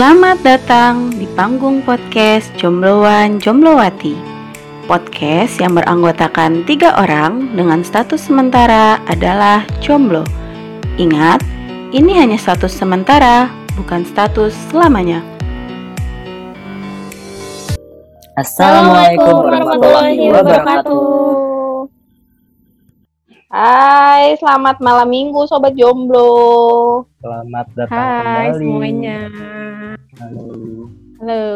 Selamat datang di panggung podcast Jombloan Jomblowati. Podcast yang beranggotakan tiga orang dengan status sementara adalah jomblo. Ingat, ini hanya status sementara, bukan status selamanya. Assalamualaikum warahmatullahi wabarakatuh. Hai, selamat malam minggu Sobat Jomblo. Selamat datang Hai kembali. semuanya. Halo. Halo.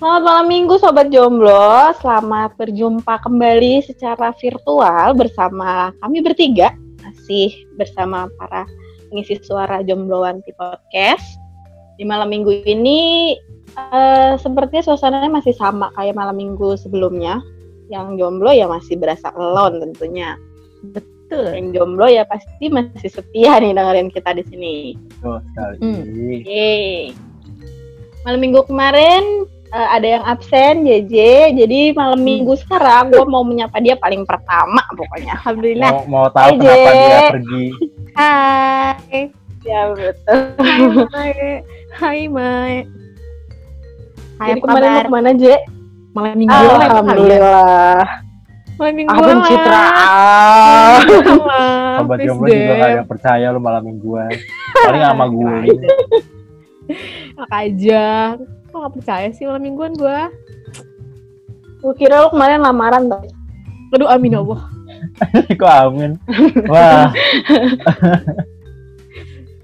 Selamat malam minggu Sobat Jomblo. Selamat berjumpa kembali secara virtual bersama kami bertiga. Masih bersama para pengisi suara Jombloan di podcast. Di malam minggu ini eh, sepertinya suasananya masih sama kayak malam minggu sebelumnya. Yang jomblo ya masih berasa alone tentunya. Betul. Yang jomblo ya pasti masih setia nih dengerin kita di sini. Betul sekali. Hmm. Yeay. Malam minggu kemarin eh, ada yang absen JJ, jadi malam minggu sekarang gue mau menyapa dia paling pertama pokoknya. Alhamdulillah. Mau, mau tahu Hai, kenapa dia pergi? Hai. Ya betul. Hai. Hai, Mai. Hai, jadi apa kemarin mau kabar? ke mana J? Malam minggu. Alhamdulillah. Malam minggu. Ah pencitraan. Sobat jomblo juga gak ada yang percaya lu malam mingguan. Paling sama gue. aja. Kok gak percaya sih malam mingguan gua? Gue kira lu kemarin lamaran tuh. Aduh, amin ya Allah. Kok amin? Wah,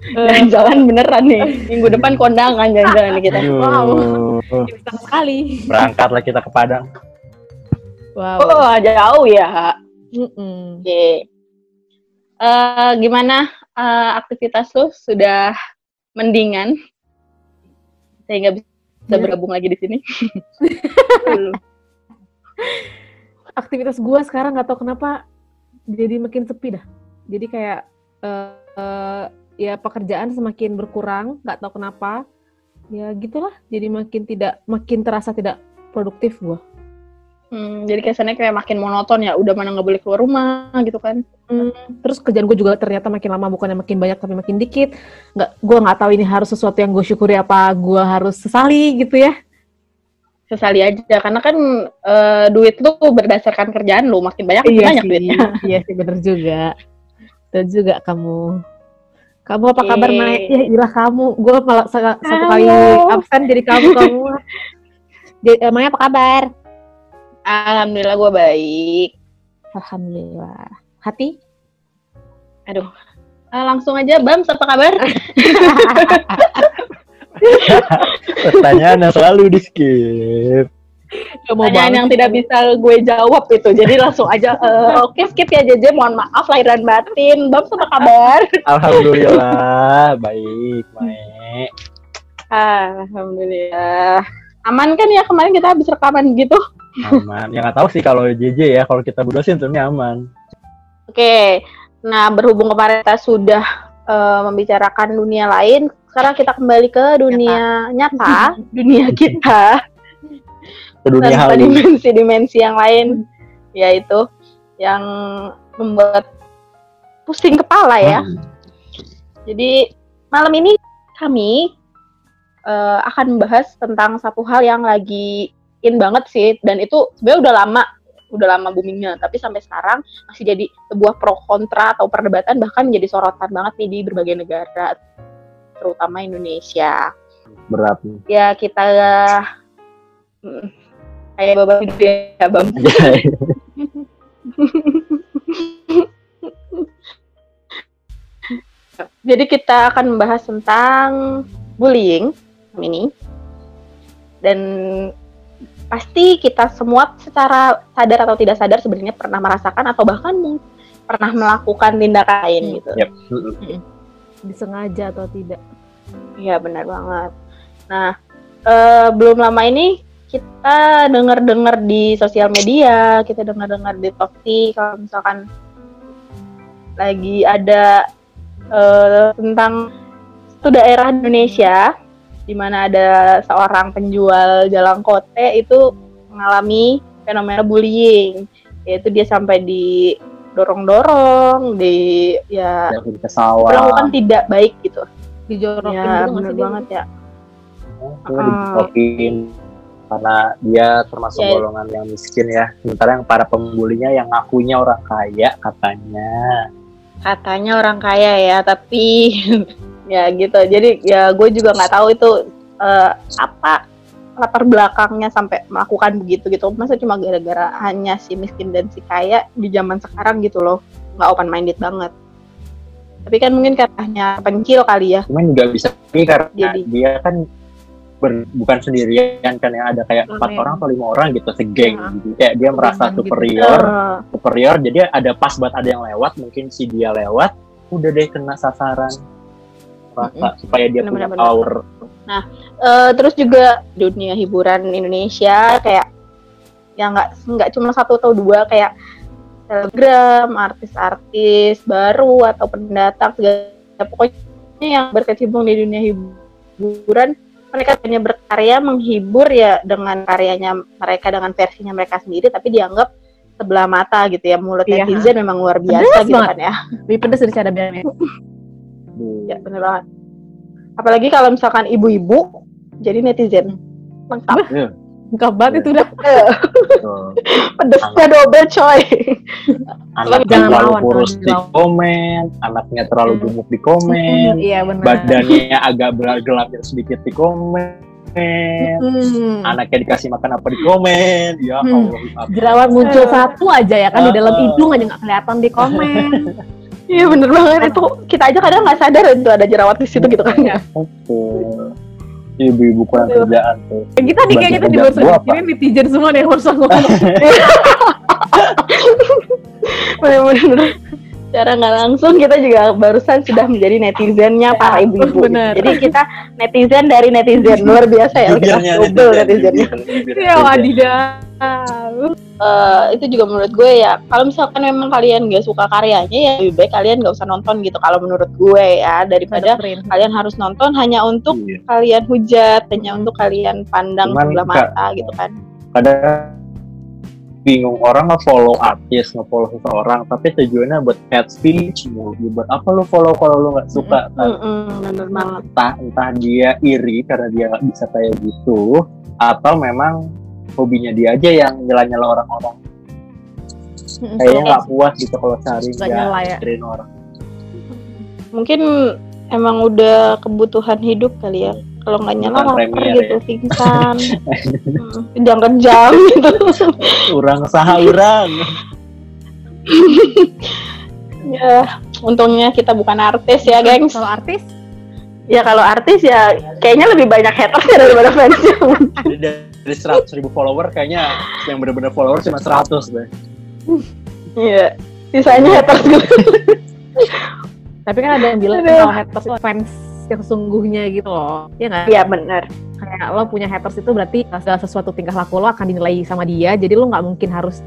Eh, Jalan beneran nih. Minggu depan kondangan jalan-jalan nih kita. aduh. Bisa sekali. Berangkatlah kita ke Padang. Wow. Oh jauh ya. Oke. Eh, gimana eh, aktivitas lu sudah mendingan sehingga bisa Ya. bergabung lagi di sini? Aktivitas gua sekarang nggak tahu kenapa jadi makin sepi dah. Jadi kayak eh, eh, ya pekerjaan semakin berkurang, nggak tahu kenapa. Ya gitulah. Jadi makin tidak makin terasa tidak produktif gua. Hmm, jadi kesannya kayak makin monoton ya, udah mana nggak boleh keluar rumah gitu kan? Terus kerjaan gue juga ternyata makin lama bukannya makin banyak tapi makin dikit. Nggak, gue nggak tahu ini harus sesuatu yang gue syukuri apa gue harus sesali gitu ya. Sesali aja, karena kan eh, duit lu berdasarkan kerjaan lu, makin banyak makin banyak sih, duitnya. iya sih bener juga. Dan juga kamu. Kamu apa kabar Yeay. Mai? Ya ilah kamu. Gue malah sa- satu kali absen jadi kamu kamu. Jadi, eh, Mai apa kabar? Alhamdulillah gue baik. Alhamdulillah. Hati? Aduh, Eh, langsung aja, Bams apa kabar? Pertanyaan yang selalu di skip. Gak mau yang tidak bisa gue jawab itu, jadi langsung aja. eh, Oke, skip ya JJ, mohon maaf lahir dan batin. Bams apa kabar? Alhamdulillah, baik, baik. Alhamdulillah. Aman kan ya kemarin kita habis rekaman gitu? Aman. Ya nggak tahu sih kalau JJ ya, kalau kita berdua sih tentunya aman. Oke. Nah, berhubung kemarin kita sudah eh, membicarakan dunia lain, sekarang kita kembali ke dunia nyata, dunia kita, Ke dunia tanpa dimensi-dimensi yang lain, yaitu yang membuat pusing kepala ya. Hmm. Jadi malam ini kami eh, akan membahas tentang satu hal yang lagi in banget sih dan itu sebenarnya udah lama udah lama boomingnya tapi sampai sekarang masih jadi sebuah pro kontra atau perdebatan bahkan menjadi sorotan banget nih di berbagai negara terutama Indonesia Berat ya kita mm, kayak babak hidup ya bang Jadi kita akan membahas tentang bullying ini. Dan pasti kita semua secara sadar atau tidak sadar sebenarnya pernah merasakan atau bahkan pernah melakukan tindakan lain Hmm. gitu. Yap. Disengaja atau tidak. Iya benar banget. Nah, eh, belum lama ini kita dengar-dengar di sosial media, kita dengar-dengar di Tokti kalau misalkan lagi ada eh, tentang satu daerah Indonesia di mana ada seorang penjual jalan kote itu mengalami fenomena bullying, yaitu dia sampai didorong-dorong, di ya Yang ke sawah. melakukan tidak baik gitu. Dijorokin ya gitu bener banget ya. Gue dijorokin karena dia termasuk Ya. golongan yang miskin ya. Sementara yang para pembulinya yang ngakunya orang kaya katanya. katanya orang kaya ya tapi ya gitu jadi ya gue juga nggak tahu itu eh, apa latar belakangnya sampai melakukan begitu gitu masa cuma gara-gara hanya si miskin dan si kaya di zaman sekarang gitu loh nggak open minded banget tapi kan mungkin karena pencil kali ya Cuman juga bisa karena Jadi- dia kan ber- bukan sendirian kan yang ada kayak empat orang atau lima orang gitu segeng Ya. gitu. Kayak dia merasa gitu. superior, Eh, superior jadi ada pas buat ada yang lewat mungkin si dia lewat udah deh kena sasaran rasa supaya dia punya Bener-bener. power Eh, terus juga dunia hiburan Indonesia kayak ya nggak nggak cuma satu atau dua kayak telegram artis-artis baru atau pendatang segala pokoknya yang berkecimpung di dunia hiburan mereka hanya berkarya menghibur ya dengan karyanya mereka dengan versinya mereka sendiri tapi dianggap sebelah mata gitu ya mulut Iya. netizen memang luar biasa Pedes gitu banget. kan ya Lebih pedes dari cadangnya. ya bener banget apalagi kalau misalkan ibu-ibu jadi netizen lengkap Lengkap banget itu udah. Tuh. pedesnya double coy anaknya Jangan terlalu lawan, kurus di lawan. komen anaknya terlalu Hmm. gemuk di komen Iya benar. badannya agak bergelapnya sedikit di komen Hmm. anaknya dikasih makan apa di komen ya Hmm. Allah apa- Jerawat muncul satu aja ya kan di dalam hidung aja nggak kelihatan di komen. iya bener banget itu kita aja kadang nggak sadar itu ada jerawat di situ gitu kan ya Betul. Ibu-ibu kurang kerjaan tuh. Yang kita nih kayaknya Bagi di ini netizen semua nih yang barusan ngomong. bener-bener cara nggak langsung kita juga barusan sudah menjadi netizennya para ibu-ibu jadi kita netizen dari netizen luar biasa ya kita Bibirnya double netizen, netizennya Iya netizen. wadidaw. Eh, itu juga menurut gue ya kalau misalkan memang kalian nggak suka karyanya ya lebih baik kalian nggak usah nonton gitu kalau menurut gue ya daripada kalian harus nonton hanya untuk Iya. kalian hujat hanya untuk kalian pandang Cuman, sebelah mata gitu kan kadang bingung orang nge-follow artis, nge-follow seseorang, tapi tujuannya buat hate speech mulu. Buat apa lu follow kalau lu nggak suka? Bener banget Entah entah dia iri karena dia nggak bisa kayak gitu, atau memang hobinya dia aja yang nyela-nyela orang-orang. Kayaknya nggak puas gitu kalau sehari Nggak nyela ya. orang. mungkin emang udah kebutuhan hidup kali ya kalau nggak nyala lapar gitu ya. pingsan. Hmm, kejang-kejang gitu Orang saha orang. ya untungnya kita bukan artis ya gengs. Kalau artis? Ya kalau artis ya kayaknya lebih banyak hatersnya daripada fansnya Jadi dari 100 ribu follower kayaknya yang benar-benar follower cuma 100 deh. iya sisanya haters gitu. Tapi kan ada yang bilang kalau haters fans yang sesungguhnya gitu loh. Iya nggak? iya benar Kayak lo punya haters itu berarti segala sesuatu tingkah laku lo akan dinilai sama dia. Jadi lo nggak mungkin harus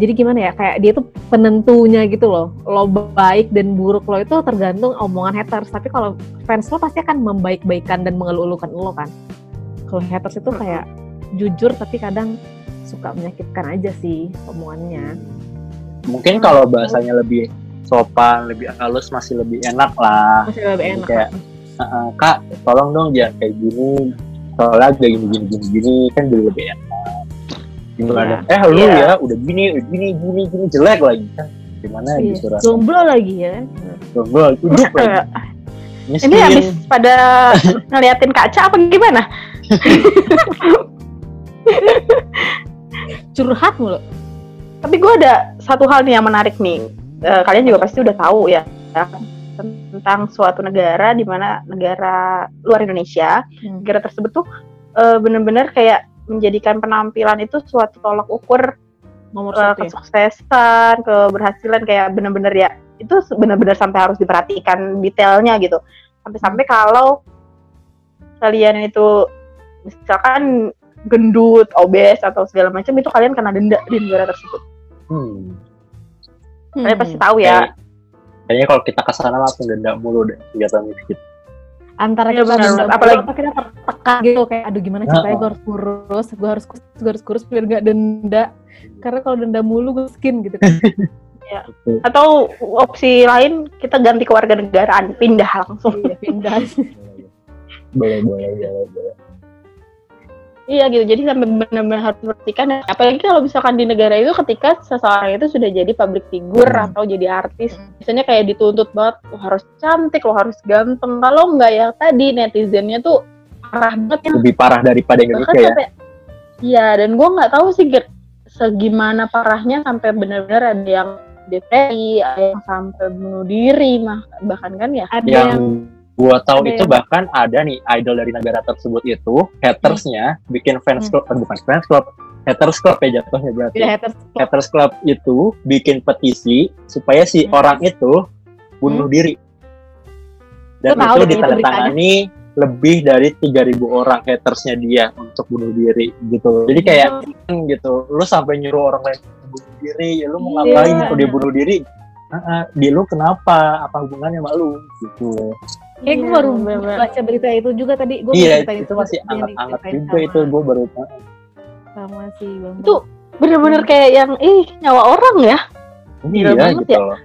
jadi gimana ya kayak dia tuh penentunya gitu loh lo baik dan buruk lo itu tergantung omongan haters tapi kalau fans lo pasti akan membaik-baikan dan mengeluh-elukan lo kan kalau haters itu kayak jujur tapi kadang suka menyakitkan aja sih omongannya Mungkin kalau bahasanya lebih sopan, lebih halus masih lebih enak lah. masih lebih enak Kayak, "Eh, Kak, tolong dong jangan kayak gini. Soalnya udah gini gini gini gini kan jadi lebih enak. Gimana? Iya. Eh lu Iya. ya udah gini, udah gini gini gini jelek lagi kan. Gimana Iya. gitu rasanya? jomblo lagi ya Jomblo, hidup lagi. Miskin. ini habis pada ngeliatin kaca apa gimana curhat mulu tapi gue ada satu hal nih yang menarik nih Eh, kalian juga pasti udah tahu ya ya, tentang suatu negara di mana negara luar Indonesia Hmm. negara tersebut tuh eh, bener-bener kayak menjadikan penampilan itu suatu tolak ukur nomor eh, satu ya kesuksesan keberhasilan kayak bener-bener ya itu bener-bener sampai harus diperhatikan detailnya gitu sampai-sampai kalau kalian itu misalkan gendut, obes atau segala macam itu kalian kena denda di negara tersebut. Hmm. Kalian Hmm. pasti tahu ya. Kayak- Kayaknya kalau kita ke sana langsung denda mulu deh, kelihatan miskin. antara Iya, kita apalagi- apa kita tertekan gitu kayak aduh gimana ceritanya gue harus kurus gue harus kurus gue harus kurus biar gak denda karena kalau denda mulu gue skin gitu kan Ya. Atau opsi lain kita ganti ke warga negaraan, pindah langsung. Iya, pindah. boleh boleh boleh boleh Iya gitu, jadi sampai benar-benar harus perhatikan. Apalagi kalau misalkan di negara itu ketika seseorang itu sudah jadi public figure Hmm. atau jadi artis, biasanya kayak dituntut banget, lo harus cantik, lo harus ganteng. Kalau enggak ya tadi netizennya tuh parah banget yang lebih parah daripada bahkan Indonesia ya sampai iya dan gue nggak tahu sih segimana parahnya sampai benar-benar ada yang depresi, ada yang sampai bunuh diri, mah bahkan kan ya. Ada yang yang gua tahu Ada itu yang- bahkan ada nih idol dari negara tersebut itu hatersnya bikin fans club eh, bukan fans club haters club ya jatuhnya berarti. Ya, haters haters club itu bikin petisi supaya si Hmm. orang itu bunuh diri. Dan Lu tahu itu ditandatangani lebih dari 3000 orang hatersnya dia untuk bunuh diri gitu. Jadi kayak gitu. Lu sampai nyuruh orang lain bunuh diri ya lu mau Iya. ngapain kalau dia bunuh diri? Ah, ah, di lu kenapa? Apa hubungannya sama lu? Gitu Kayak gue Iya, baru bener-bener. baca berita itu juga tadi. Gue iya itu masih anget-anget juga itu gue baru tahu Sama si Bang. Itu bener-bener kayak yang ih nyawa orang ya. Gila iya banget gitu ya. loh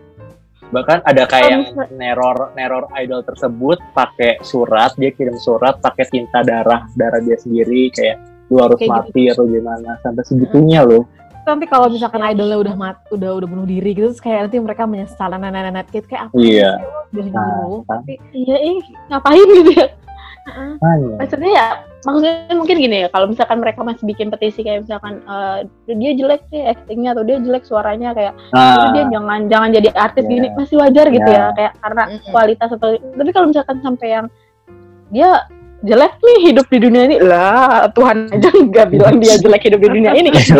bahkan ada kayak yang misal- neror neror idol tersebut pakai surat dia kirim surat pakai tinta darah darah dia sendiri kayak lu harus Kayak mati atau gimana sampai segitunya loh nanti kalau misalkan idolnya udah mat, udah udah bunuh diri gitu, terus kayak nanti mereka menyesal, nah, nah, nah, nah, kayak kayak apa Iya. sih udah Nah, tapi Iya ih ngapain gitu ya. hanya Maksudnya ya maksudnya mungkin gini ya kalau misalkan mereka masih bikin petisi kayak misalkan eh, dia jelek nih actingnya atau dia jelek suaranya kayak Jadi dia jangan jangan jadi artis Ya. gini masih wajar gitu Ya. ya kayak karena kualitas atau tapi kalau misalkan sampai yang dia jelek nih hidup di dunia ini lah Tuhan aja nggak bilang dia jelek hidup di dunia ini gitu.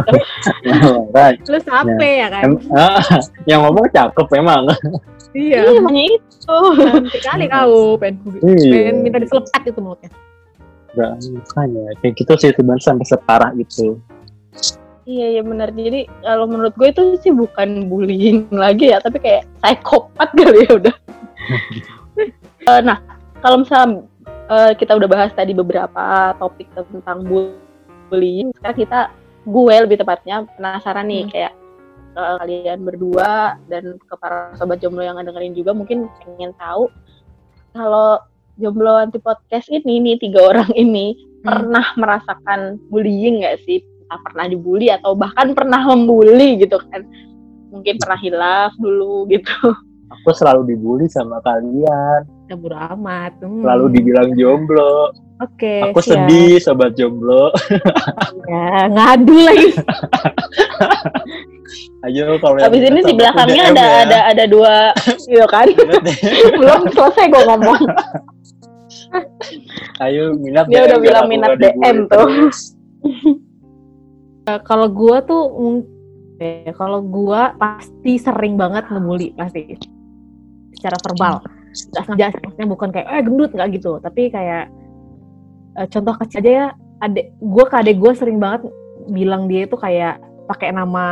right. lu sampai ya kan? Ah, yang ngomong cakep emang Iya. Iya makanya itu. Cantik kali kau, pengen, Iya. pengen minta diselepat itu mulutnya. Nggak, makanya kayak gitu sih sebenarnya sampai separah itu Iya iya benar. Jadi kalau menurut gue itu sih bukan bullying lagi ya, tapi kayak psikopat kali ya udah. Eh, nah kalau misalnya eh, kita udah bahas tadi beberapa topik tentang bullying, sekarang kita gue lebih tepatnya penasaran nih Hmm. kayak eh, kalian berdua dan ke para sobat jomblo yang dengerin juga mungkin pengen tahu kalau jomblo anti podcast ini nih tiga orang ini Hmm. pernah merasakan bullying nggak sih? Entah pernah dibully atau bahkan pernah membuli gitu kan? Mungkin pernah hilaf dulu gitu. aku selalu dibully sama kalian Ya bodo amat. Hmm. selalu dibilang jomblo Oke. aku siap. sedih sobat jomblo Ya, ngadu lagi. ayo kalau Habis ini di sama belakangnya ada ya. ada ada dua gitu kan? Deh. Belum selesai gue ngomong. ayo minat Dia DM, udah biar bilang minat DM tuh. kalau gua tuh eh, kalau gua pasti sering banget ngebully pasti secara verbal nggak sengaja sih, maksudnya bukan kayak eh gendut nggak gitu tapi kayak eh, contoh kecil aja ya adek gua ke adek gua sering banget bilang dia itu kayak pakai nama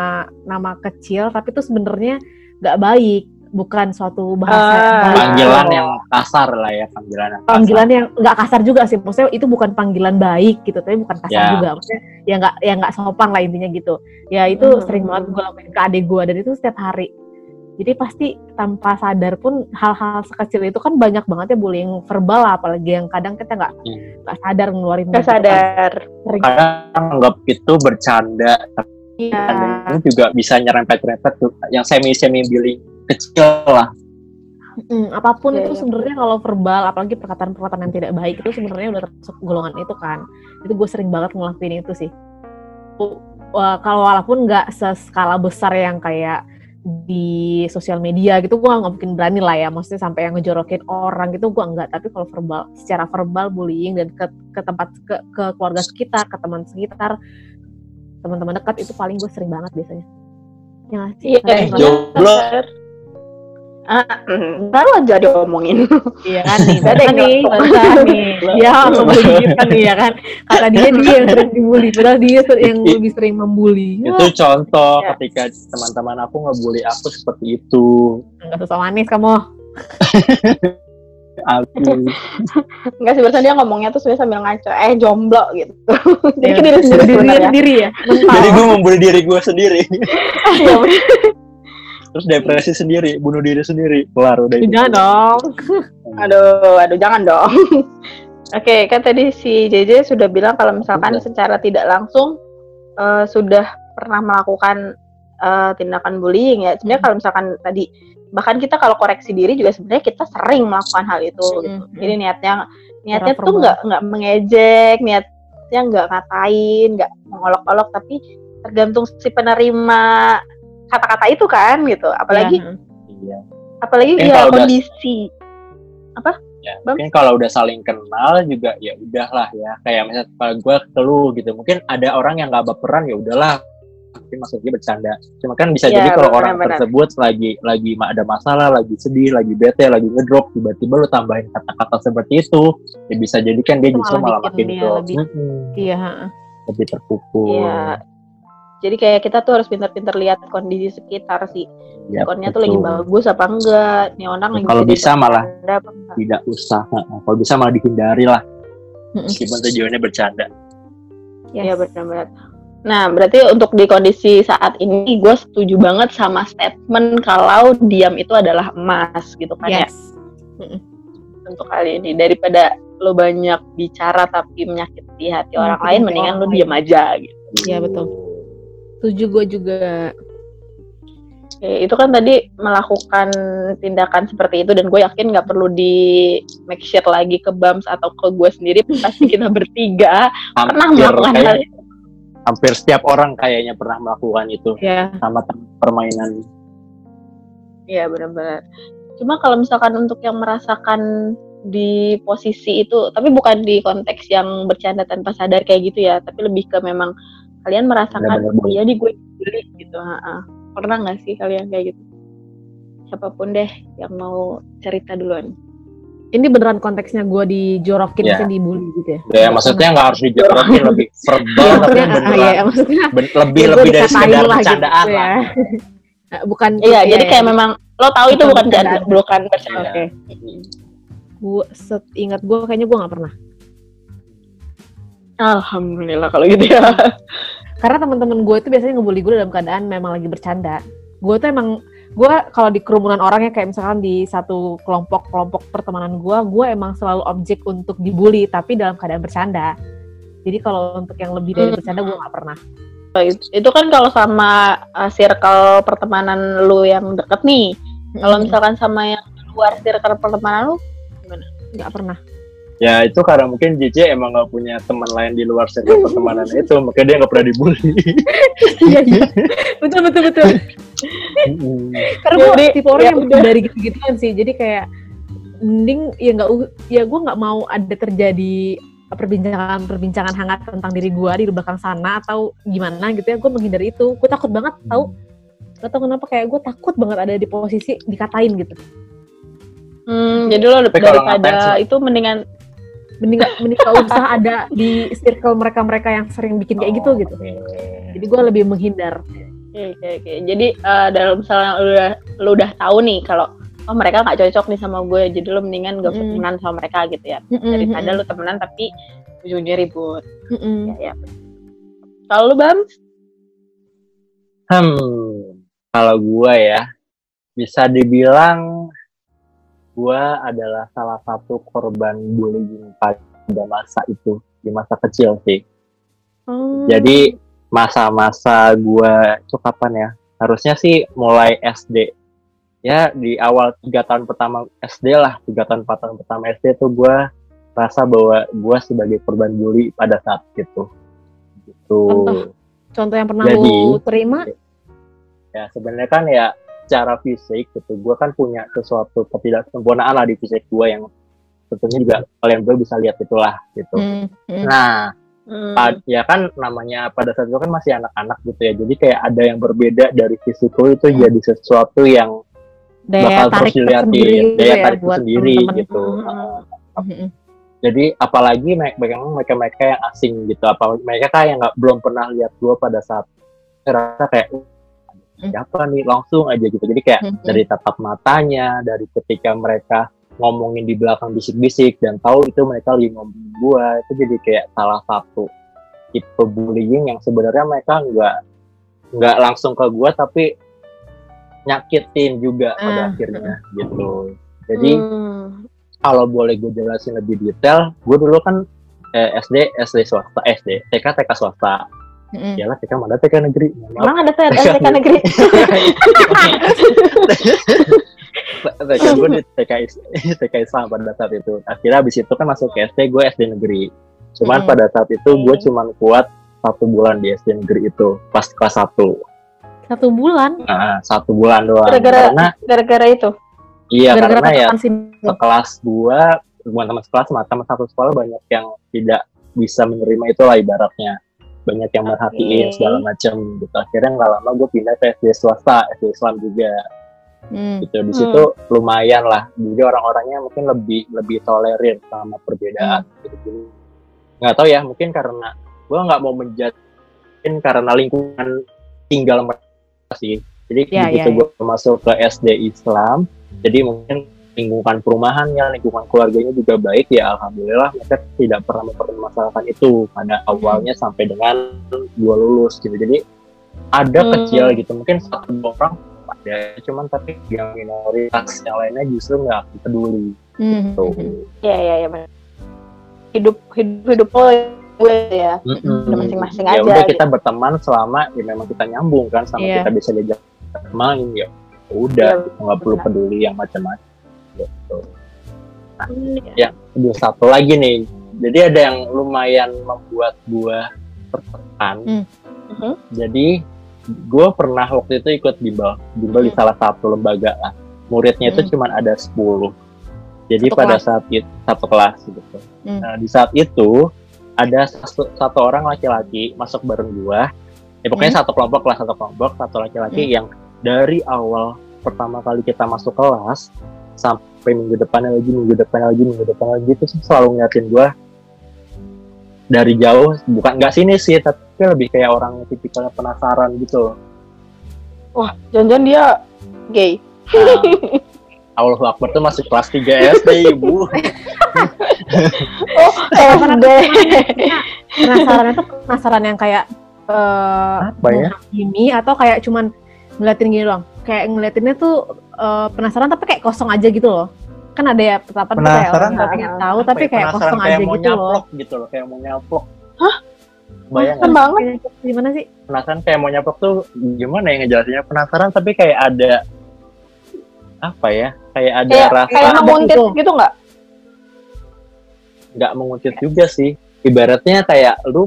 nama kecil tapi itu sebenarnya nggak baik bukan suatu bahasa yang Ah. baik. panggilan yang kasar lah ya panggilan yang kasar. panggilan yang nggak kasar juga sih maksudnya itu bukan panggilan baik gitu tapi bukan kasar Ya. juga maksudnya ya nggak ya nggak sopan lah intinya gitu ya itu Hmm. sering banget gue lakuin ke adik gue dan itu setiap hari jadi pasti tanpa sadar pun hal-hal sekecil itu kan banyak banget ya bullying verbal lah, apalagi yang kadang kita nggak Hmm. nggak sadar ngeluarin Gak kan. sadar. kadang anggap itu bercanda tapi iya kadang juga bisa nyerempet-nyerempet tuh yang semi semi bullying kecil lah Mm, apa pun Iya, itu iya. sebenarnya kalau verbal apalagi perkataan-perkataan yang tidak baik itu sebenarnya udah termasuk golongan itu kan itu gue sering banget ngelakuin itu sih kalau walaupun nggak seskala besar yang kayak di sosial media gitu gue nggak mungkin berani lah ya maksudnya sampai yang ngejorokin orang gitu gue nggak tapi kalau verbal secara verbal bullying dan ke, ke tempat ke, ke keluarga sekitar ke teman sekitar teman-teman dekat itu paling gue sering banget biasanya ya nggak sih? Iya. Eh, jomblo Ah, baru aja diomongin. Iya kan nih, ada kan nih, nih. Dia membuli kita nih ya kan. Kata dia dia yang sering dibully, padahal dia yang lebih sering membuli. itu contoh Ya. ketika teman-teman aku ngebully aku seperti itu Enggak susah manis kamu. aku Enggak sih barusan dia ngomongnya tuh sebenarnya sambil ngaco, eh jomblo gitu. Jadi Ya, ke diri sendiri diri sendiri ya. jadi gue membuli diri gue sendiri Iya. Terus depresi sendiri bunuh diri sendiri kelar udah itu Jangan dong. Aduh, aduh jangan dong. Oke, kan tadi si JJ sudah bilang kalau misalkan Sudah. secara tidak langsung eh, sudah pernah melakukan eh, tindakan bullying ya. Sebenarnya Hmm. kalau misalkan tadi bahkan kita kalau koreksi diri juga sebenarnya kita sering melakukan hal itu gitu. Hmm. Jadi niatnya niatnya Cara tuh nggak nggak mengejek, niatnya nggak ngatain, nggak mengolok-olok, tapi tergantung si penerima kata-kata itu kan gitu. Apalagi Iya. iya apalagi Mungkin ya kalau udah- kondisi ya Bang? mungkin kalau udah saling kenal juga ya udahlah ya kayak misalnya kalau gue keluh gitu mungkin ada orang yang nggak baperan ya udahlah mungkin maksudnya bercanda cuma kan bisa Iya, jadi kalau orang tersebut lagi lagi ada masalah lagi sedih lagi bete lagi ngedrop tiba-tiba lu tambahin kata-kata seperti itu ya bisa jadi kan dia Itu justru malah makin drop lebih- Iya. lebih terpukul Iya. Jadi kayak kita tuh harus pintar-pintar lihat kondisi sekitar sih. Ya, Responnya tuh lagi bagus apa enggak? Nih orang lagi Kalau bisa malah tidak usah kalau bisa malah dihindari lah meskipun tujuannya bercanda Yes. Iya benar-benar. Nah, berarti untuk di kondisi saat ini gue setuju banget sama statement kalau diam itu adalah emas gitu kan ya Yes. untuk kali ini daripada lo banyak bicara tapi menyakiti hati orang Menyakiti lain mendingan orang lo diam aja gitu. Iya, betul. Setuju gue juga. Oke, itu kan tadi melakukan tindakan seperti itu dan gue yakin nggak perlu di make share lagi ke Bams atau ke gue sendiri pasti kita bertiga pernah melakukan hal kayak, itu. hampir setiap orang kayaknya pernah melakukan itu Ya. sama permainan Iya benar-benar. Cuma kalau misalkan untuk yang merasakan di posisi itu, tapi bukan di konteks yang bercanda tanpa sadar kayak gitu ya, tapi lebih ke memang kalian merasakan, oh iya nih gue dibully gitu. ha-ha. Pernah nggak sih kalian kayak gitu? Siapa pun deh yang mau cerita duluan. Ini beneran konteksnya gue dijorokin, Iya. maksudnya dibully gitu ya? ya maksudnya nggak harus dijorokin lebih verbal Iya, tapi ah, beneran iya, maksudnya ben- lebih ya lebih dari sekedar lah gitu bercandaan ya. lah Eh, bukan Iya, ya, jadi ya. kayak memang lo tahu itu Bukan bukan bercanda, bercandaan. bukan bercanda. Iya. Oke. gue ingat gue kayaknya gue nggak pernah Alhamdulillah kalau gitu ya. karena teman-teman gue itu biasanya ngebully gue dalam keadaan memang lagi bercanda gue tuh emang gue kalau di kerumunan orang ya kayak misalkan di satu kelompok kelompok pertemanan gue gue emang selalu objek untuk dibully tapi dalam keadaan bercanda jadi kalau untuk yang lebih dari Hmm. bercanda gue nggak pernah itu kan kalau sama uh, circle pertemanan lu yang deket nih. Kalau Mm, misalkan sama yang luar circle pertemanan lu nggak pernah ya itu karena mungkin JJ emang nggak punya teman lain di luar circle pertemanan itu makanya dia nggak pernah dibully. Iya iya. Betul betul betul. Karena gue tipe orang ya yang udah. dari gitu-gituan sih. Jadi kayak mending ya nggak ya gue nggak mau ada terjadi perbincangan perbincangan hangat tentang diri gue di belakang sana atau gimana gitu ya. Gue menghindari itu. Gue takut banget tahu gak tau kenapa kayak gue takut banget ada di posisi dikatain gitu. Hmm, jadi lo Tapi daripada itu mendingan mending gak, mending gak usah ada di circle mereka-mereka yang sering bikin kayak gitu gitu Oke. jadi gue lebih menghindar Oke, oke, oke. Jadi eh, dalam misalnya lu udah lu udah tahu nih kalau oh mereka nggak cocok nih sama gue, jadi lu mendingan gak usah Mm. temenan sama mereka gitu ya. Daripada mm-mm, lu temenan tapi ujung-ujungnya ribut. Ya, ya. Kalau lu Bam? Hmm, kalau gua ya bisa dibilang gua adalah salah satu korban bullying pada masa itu di masa kecil sih. Oh. Jadi masa-masa gua itu kapan ya? Harusnya sih mulai SD. Ya di awal tiga tahun pertama SD lah, tiga tahun empat tahun pertama SD tuh gua rasa bahwa gua sebagai korban bully pada saat itu. Gitu. Contoh. contoh yang pernah Jadi- lu terima ya sebenarnya kan ya secara fisik gitu gue kan punya sesuatu ketidaksempurnaan lah di fisik gue yang tentunya juga kalian berdua bisa lihat itulah gitu Hmm, hmm. nah Hmm. pad- ya kan namanya pada saat itu kan masih anak-anak gitu ya jadi kayak ada yang berbeda dari fisikku itu Hmm. jadi sesuatu yang daya bakal tarik terus dilihatin gitu daya ya tarik buat sendiri teman-teman. gitu Hmm. Mm-mm. jadi apalagi mereka mereka yang asing gitu apa mereka kayak nggak belum pernah lihat gue pada saat rasa kayak "Uh, Hmm. Siapa nih? Langsung aja gitu. Jadi kayak Mm-mm. dari tatap matanya dari ketika mereka ngomongin di belakang bisik-bisik dan tahu itu mereka lagi ngomongin gue itu jadi kayak salah satu tipe bullying yang sebenarnya mereka nggak nggak langsung ke gue tapi nyakitin juga pada akhirnya gitu. Jadi Hmm. kalau boleh gue jelasin lebih detail gue dulu kan eh, SD SD swasta SD TK TK swasta Mm-mm. Yalah TK mana TK negeri. Emang ada TK TK negeri? TK gue di TK, TK Islam pada saat itu. Akhirnya abis itu kan masuk ke SD, gue SD negeri. Cuman Hmm. pada saat itu gue cuman kuat satu bulan di SD negeri itu, pas kelas 1. Satu bulan Nah, satu bulan doang. Gara-gara- Karena, Gara-gara itu. iya gara-gara karena ya sekelas gue, bukan teman sekelas, sama teman satu sekolah banyak yang tidak bisa menerima itu lah ibaratnya. Banyak yang merhatiin Oke. segala macam gitu. Akhirnya nggak lama gue pindah ke SD swasta, SD Islam juga. Hmm. gitu di Hmm. situ lumayan lah jadi orang-orangnya mungkin lebih lebih tolerir sama perbedaan Hmm. gitu nggak tahu ya mungkin karena gue nggak mau menjadikan karena lingkungan tinggal mereka sih jadi Ya, begitu ya, ya. gue masuk ke SD Islam jadi mungkin lingkungan perumahannya lingkungan keluarganya juga baik ya alhamdulillah mereka tidak pernah mempermasalahkan itu pada Hmm. awalnya sampai dengan gue lulus gitu jadi ada Hmm. kecil gitu mungkin satu dua orang ada cuman tapi yang minoritas yang lainnya justru nggak peduli Hmm. tuh Iya iya iya benar. Hidup hidup hidup lo ya. Masing-masing ya aja, udah gitu. kita berteman selama ya memang kita nyambung kan sama Iya. kita bisa diajak main ya udah Iya, nggak perlu benar. peduli yang macam-macam gitu Hmm, ya ada satu lagi nih jadi ada yang lumayan membuat gua tertekan Hmm. Mhm. jadi gue pernah waktu itu ikut bimbel bimbel di Hmm. salah satu lembaga lah muridnya itu Hmm. cuma ada 10 jadi Satu pada kelas. saat itu satu kelas gitu Hmm. nah di saat itu ada satu, satu orang laki-laki masuk bareng gua ya pokoknya Hmm. satu kelompok lah satu kelompok satu laki-laki yang dari awal pertama kali kita masuk kelas sampai minggu depannya lagi minggu depannya lagi minggu depannya lagi itu selalu ngeliatin gua dari jauh. Bukan nggak sini sih tapi lebih kayak orang tipikalnya penasaran gitu. Wah, jangan-jangan dia gay. nah, Allah Akbar tuh masih kelas 3 SD ibu. Oh, SD. penasaran itu penasaran yang kayak eh apa ya? Menghakimi atau kayak cuman ngeliatin gini doang kayak ngeliatinnya tuh eh, penasaran tapi kayak kosong aja gitu loh. Kan ada ya tetapan tuh kayak Penasaran orang nggak? tahu Apa tapi ya, kayak penasaran kosong kayak aja mau gitu loh. nyaplok gitu loh kayak mau nyaplok. Bayang Keren banget. gimana sih? Penasaran kayak mau nyaplok tuh gimana ya ngejelasinnya? Penasaran tapi kayak ada apa ya? Kayak ada Kayak rasa kayak ada nguntit gitu. gitu nggak? nggak menguntit juga sih. Ibaratnya kayak lu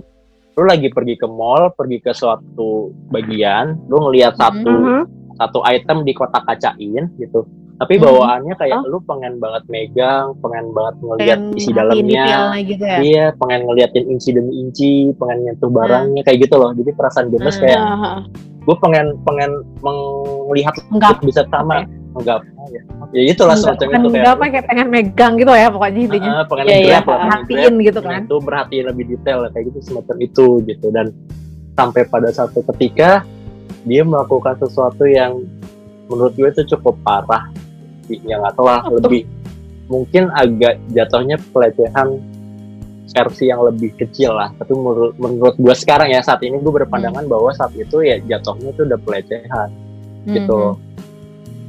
lu lagi pergi ke mall pergi ke suatu bagian lu ngelihat satu Mhm. Satu item di kotak kacain gitu tapi Mhm. bawaannya kayak Oh. lu pengen banget megang pengen banget ngelihat isi dalamnya gitu ya Iya, pengen ngeliatin inci demi inci, pengen nyentuh barangnya kayak gitu loh. Jadi perasaan gemes Hmm. kayak Nah, gue pengen pengen melihat enggak bisa sama enggak ya. Ya itulah semacam itu enggak kayak apa kayak pengen megang gitu ya pokoknya intinya ah, pengen Iya, iya. grab Perhatiin gitu kan. tuh berhatiin lebih detail kayak gitu semacam itu gitu dan sampai pada satu ketika dia melakukan sesuatu yang menurut gue itu cukup parah ya nggak tahu lah lebih mungkin agak jatuhnya pelecehan versi yang lebih kecil lah tapi menurut menurut gue sekarang ya saat ini gue berpandangan bahwa saat itu ya jatuhnya itu udah pelecehan gitu Mhm.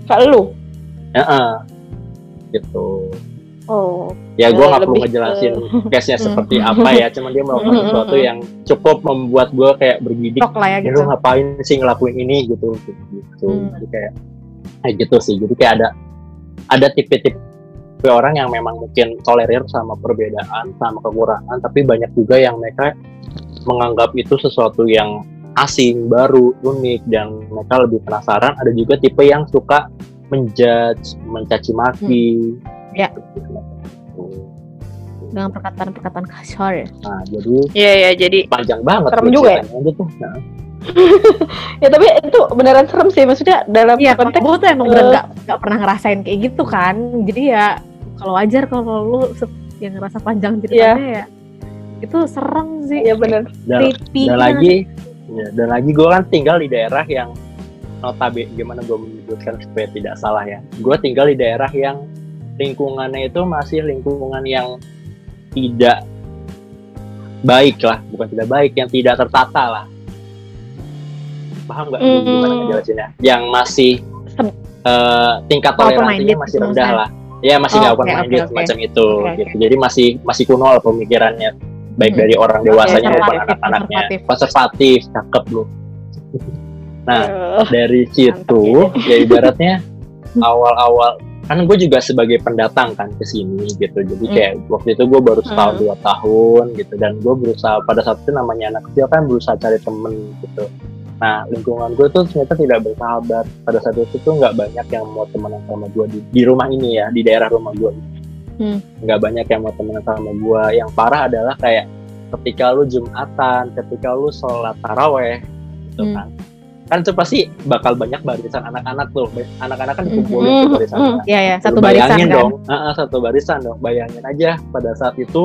Kayak lu. Heeh. gitu Oh. ya gue nggak perlu ngejelasin ke- case-nya Hmm. seperti apa ya cuman dia melakukan Hmm, sesuatu hmm, yang cukup membuat gue kayak bergidik lah ya gitu lu ngapain sih ngelakuin ini gitu gitu Hmm. jadi kayak kayak gitu sih jadi kayak ada ada tipe-tipe orang yang memang mungkin tolerir sama perbedaan sama kekurangan tapi banyak juga yang mereka menganggap itu sesuatu yang asing baru unik dan mereka lebih penasaran ada juga tipe yang suka menjudge mencaci maki Ya. Dengan perkataan-perkataan kasar ya nah jadi Iya iya jadi panjang banget Serem juga ya? gitu. Nah, ya tapi itu beneran serem sih maksudnya dalam Iya, konteks gue tuh emang eh, bener nggak nggak pernah ngerasain kayak gitu kan. Jadi ya kalau wajar kalau lu se- yang ngerasa panjang ceritanya ya itu serem sih. Iya bener. dan, dan lagi ya, dan lagi gue kan tinggal di daerah yang notabene gimana gue menyebutkan supaya tidak salah ya gue tinggal di daerah yang lingkungannya itu masih lingkungan yang tidak baik lah bukan tidak baik yang tidak tertata lah paham nggak Hmm. gimana ngejelasinnya yang masih eh, tingkat Oh, toleransinya open-minded masih gitu rendah lah. Ya masih Oh, nggak oke, open minded oke, oke. semacam itu Oke, gitu. Jadi masih masih kuno lah pemikirannya baik Hmm. dari orang dewasanya maupun konservatif, anak-anaknya. konservatif. Cakep lu. Nah, Eh, dari situ ya ibaratnya awal-awal kan gue juga sebagai pendatang kan ke sini gitu jadi Hmm. kayak waktu itu gue baru setahun Hmm. dua tahun gitu dan gue berusaha pada saat itu namanya anak kecil kan berusaha cari temen gitu nah lingkungan gue tuh ternyata tidak bersahabat pada saat itu tuh nggak banyak yang mau temenan sama gue di, di rumah ini ya di daerah rumah gue Hmm. nggak banyak yang mau temenan sama gue yang parah adalah kayak ketika lu jumatan ketika lu sholat taraweh gitu Hmm. kan kan itu pasti bakal banyak barisan anak-anak tuh. Anak-anak kan dikumpulin Hmm. tuh barisannya Iya ya, satu Lu barisan bayangin kan. dong, Heeh, satu barisan dong. Bayangin aja pada saat itu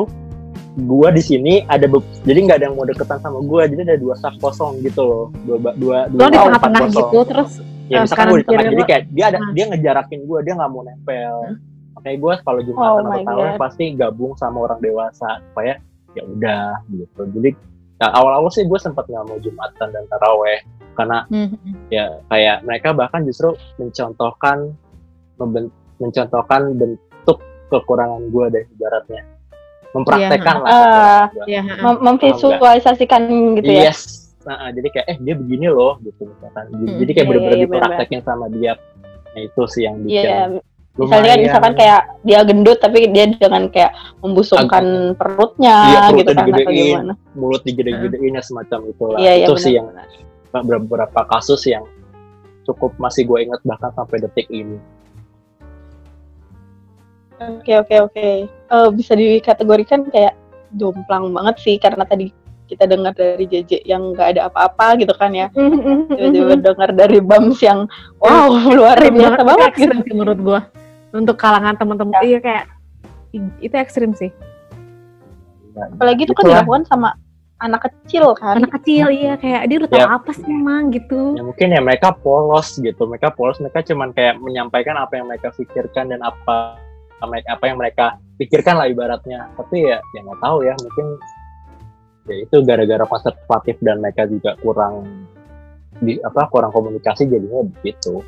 gua di sini ada jadi nggak ada yang mau deketan sama gua. Jadi ada dua sak kosong gitu loh. Dua dua dua Lo di empat tengah-tengah kosong. gitu terus ya eh, misalkan gua di tengah. jadi kayak dia ada Hmm. dia ngejarakin gua dia nggak mau nempel. Makanya gua kalau Oh jumatan atau my tarawih God. pasti gabung sama orang dewasa supaya ya udah gitu. Jadi ya, awal-awal sih gue sempat nggak mau jumatan dan taraweh karena Hmm. ya kayak mereka bahkan justru mencontohkan memben- mencontohkan bentuk kekurangan gue deh ibaratnya. Mempraktekkan lah Ah, kekurangan gua. Iya, heeh. mem- memvisualisasikan gitu ya? Yes. Nah, jadi kayak eh dia begini loh gitu misalkan. Hmm, jadi kayak iya, bener-bener iya, iya, dipraktekin sama dia. Nah itu sih yang bikin Iya, misalnya kan lumayan- misalkan kayak dia gendut tapi dia jangan kayak membusungkan perutnya Iya, perutnya gitu kan atau gimana. mulut digede-gedein ya semacam itulah. Iya, iya itu sih yang. Beberapa kasus yang cukup masih gue ingat bahkan sampai detik ini Oke oke oke. Eh, bisa dikategorikan kayak jomplang banget sih karena tadi kita dengar dari JJ yang nggak ada apa-apa gitu kan ya. Tiba-tiba dengar dari Bams yang wow luar Ekstrim biasa banget, banget itu gitu. sih menurut gua. Untuk kalangan teman-teman Ya. iya kayak itu ekstrim sih. Apalagi itu kan dilakukan sama anak kecil kan. Anak kecil iya kayak dia udah tahu Ya. apa sih emang gitu. ya mungkin ya mereka polos gitu mereka polos mereka cuman kayak menyampaikan apa yang mereka pikirkan dan apa apa yang mereka pikirkan lah ibaratnya tapi ya ya nggak tahu ya mungkin ya itu gara-gara konservatif dan mereka juga kurang di apa kurang komunikasi jadinya begitu